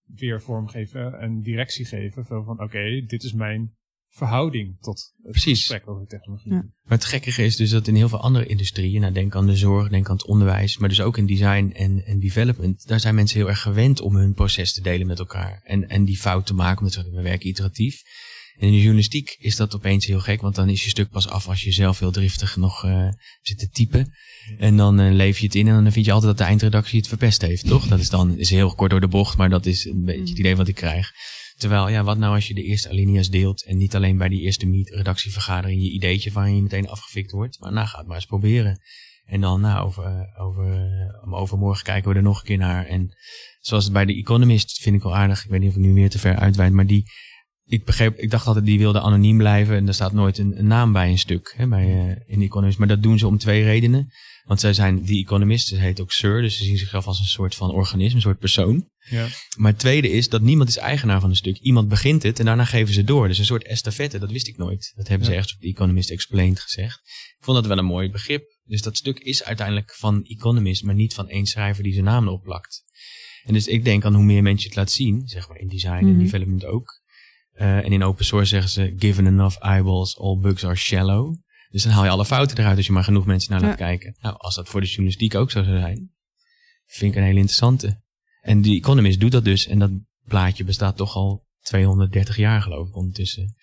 weer vormgeven en directie geven. Van, oké, dit is mijn verhouding tot het Precies. gesprek over technologie. Ja. Maar het gekkige is dus dat in heel veel andere industrieën, nou denk aan de zorg, denk aan het onderwijs, maar dus ook in design en, en development, daar zijn mensen heel erg gewend om hun proces te delen met elkaar. En, en die fout te maken, omdat ze we werken iteratief. En in de journalistiek is dat opeens heel gek, want dan is je stuk pas af als je zelf heel driftig nog eh, zit te typen. En dan eh, leef je het in en dan vind je altijd dat de eindredactie het verpest heeft, toch? Dat is dan is heel kort door de bocht, maar dat is een beetje het idee wat ik krijg. Terwijl, ja, wat nou als je de eerste alinea's deelt en niet alleen bij die eerste meet redactievergadering je ideetje van je meteen afgefikt wordt, maar nou, ga het maar eens proberen. En dan, nou, over, over, overmorgen kijken we er nog een keer naar. En zoals het bij de Economist vind ik wel aardig. Ik weet niet of ik nu weer te ver uitweid, maar die, ik begreep, ik dacht altijd die wilde anoniem blijven en er staat nooit een, een naam bij een stuk, hè, bij, eh, in de Economist. Maar dat doen ze om twee redenen. Want zij zijn, die Economist, ze heet ook Sir, dus ze zien zichzelf als een soort van organisme, een soort persoon. Ja. Maar het tweede is dat niemand is eigenaar van een stuk. Iemand begint het en daarna geven ze door. Dus een soort estafette, dat wist ik nooit. Dat hebben ze ergens op The Economist Explained gezegd. Ik vond dat wel een mooi begrip. Dus dat stuk is uiteindelijk van Economist, maar niet van één schrijver die zijn naam erop plakt. En dus ik denk aan hoe meer mensen het laat zien, zeg maar in design en Mhm. development ook. Eh, en in open source zeggen ze, given enough eyeballs, all bugs are shallow. Dus dan haal je alle fouten eruit als je maar genoeg mensen naar laat Ja. kijken. Nou, als dat voor de journalistiek ook zo zou zijn, vind ik een hele interessante. En die Economist doet dat dus. En dat blaadje bestaat toch al 230 jaar geloof ik ondertussen.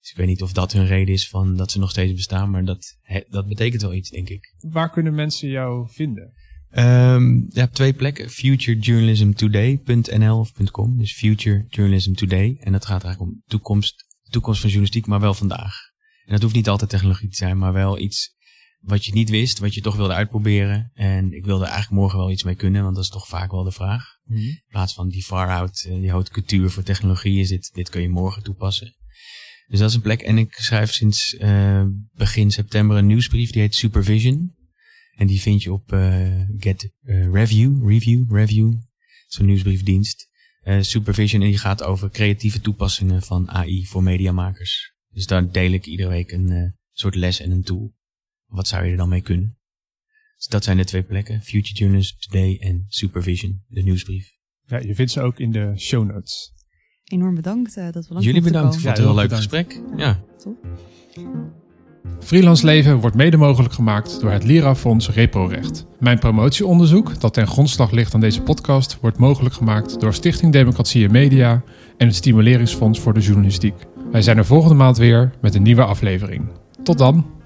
Dus ik weet niet of dat hun reden is van dat ze nog steeds bestaan. Maar dat, dat betekent wel iets, denk ik. Waar kunnen mensen jou vinden? Ehm je hebt twee plekken. futurejournalismtoday.nl of .com. Dus Future Journalism Today. En dat gaat eigenlijk om toekomst, toekomst van journalistiek, maar wel vandaag. En dat hoeft niet altijd technologie te zijn, maar wel iets wat je niet wist, wat je toch wilde uitproberen. En ik wilde eigenlijk morgen wel iets mee kunnen, want dat is toch vaak wel de vraag. In plaats van die far-out, eh, die haute cultuur voor technologie is dit, dit kun je morgen toepassen. Dus dat is een plek. En ik schrijf sinds eh, begin september een nieuwsbrief, die heet Supervision. En die vind je op eh, Get Review, Review, Review. Zo'n nieuwsbriefdienst. Supervision en die gaat over creatieve toepassingen van AI voor mediamakers. Dus daar deel ik iedere week een eh, soort les en een tool. Wat zou je er dan mee kunnen? Dus dat zijn de twee plekken. Future Journalism Today en Supervision, de nieuwsbrief. Ja, je vindt ze ook in de show notes. Enorm bedankt eh, dat we langs Jullie bedankt komen. voor het Ja, heel heel leuk bedankt. gesprek. Ja. Freelance Leven wordt mede mogelijk gemaakt door het Lira-fonds Reprorecht. Mijn promotieonderzoek, dat ten grondslag ligt aan deze podcast, wordt mogelijk gemaakt door Stichting Democratie en Media en het Stimuleringsfonds voor de Journalistiek. Wij zijn er volgende maand weer met een nieuwe aflevering. Tot dan!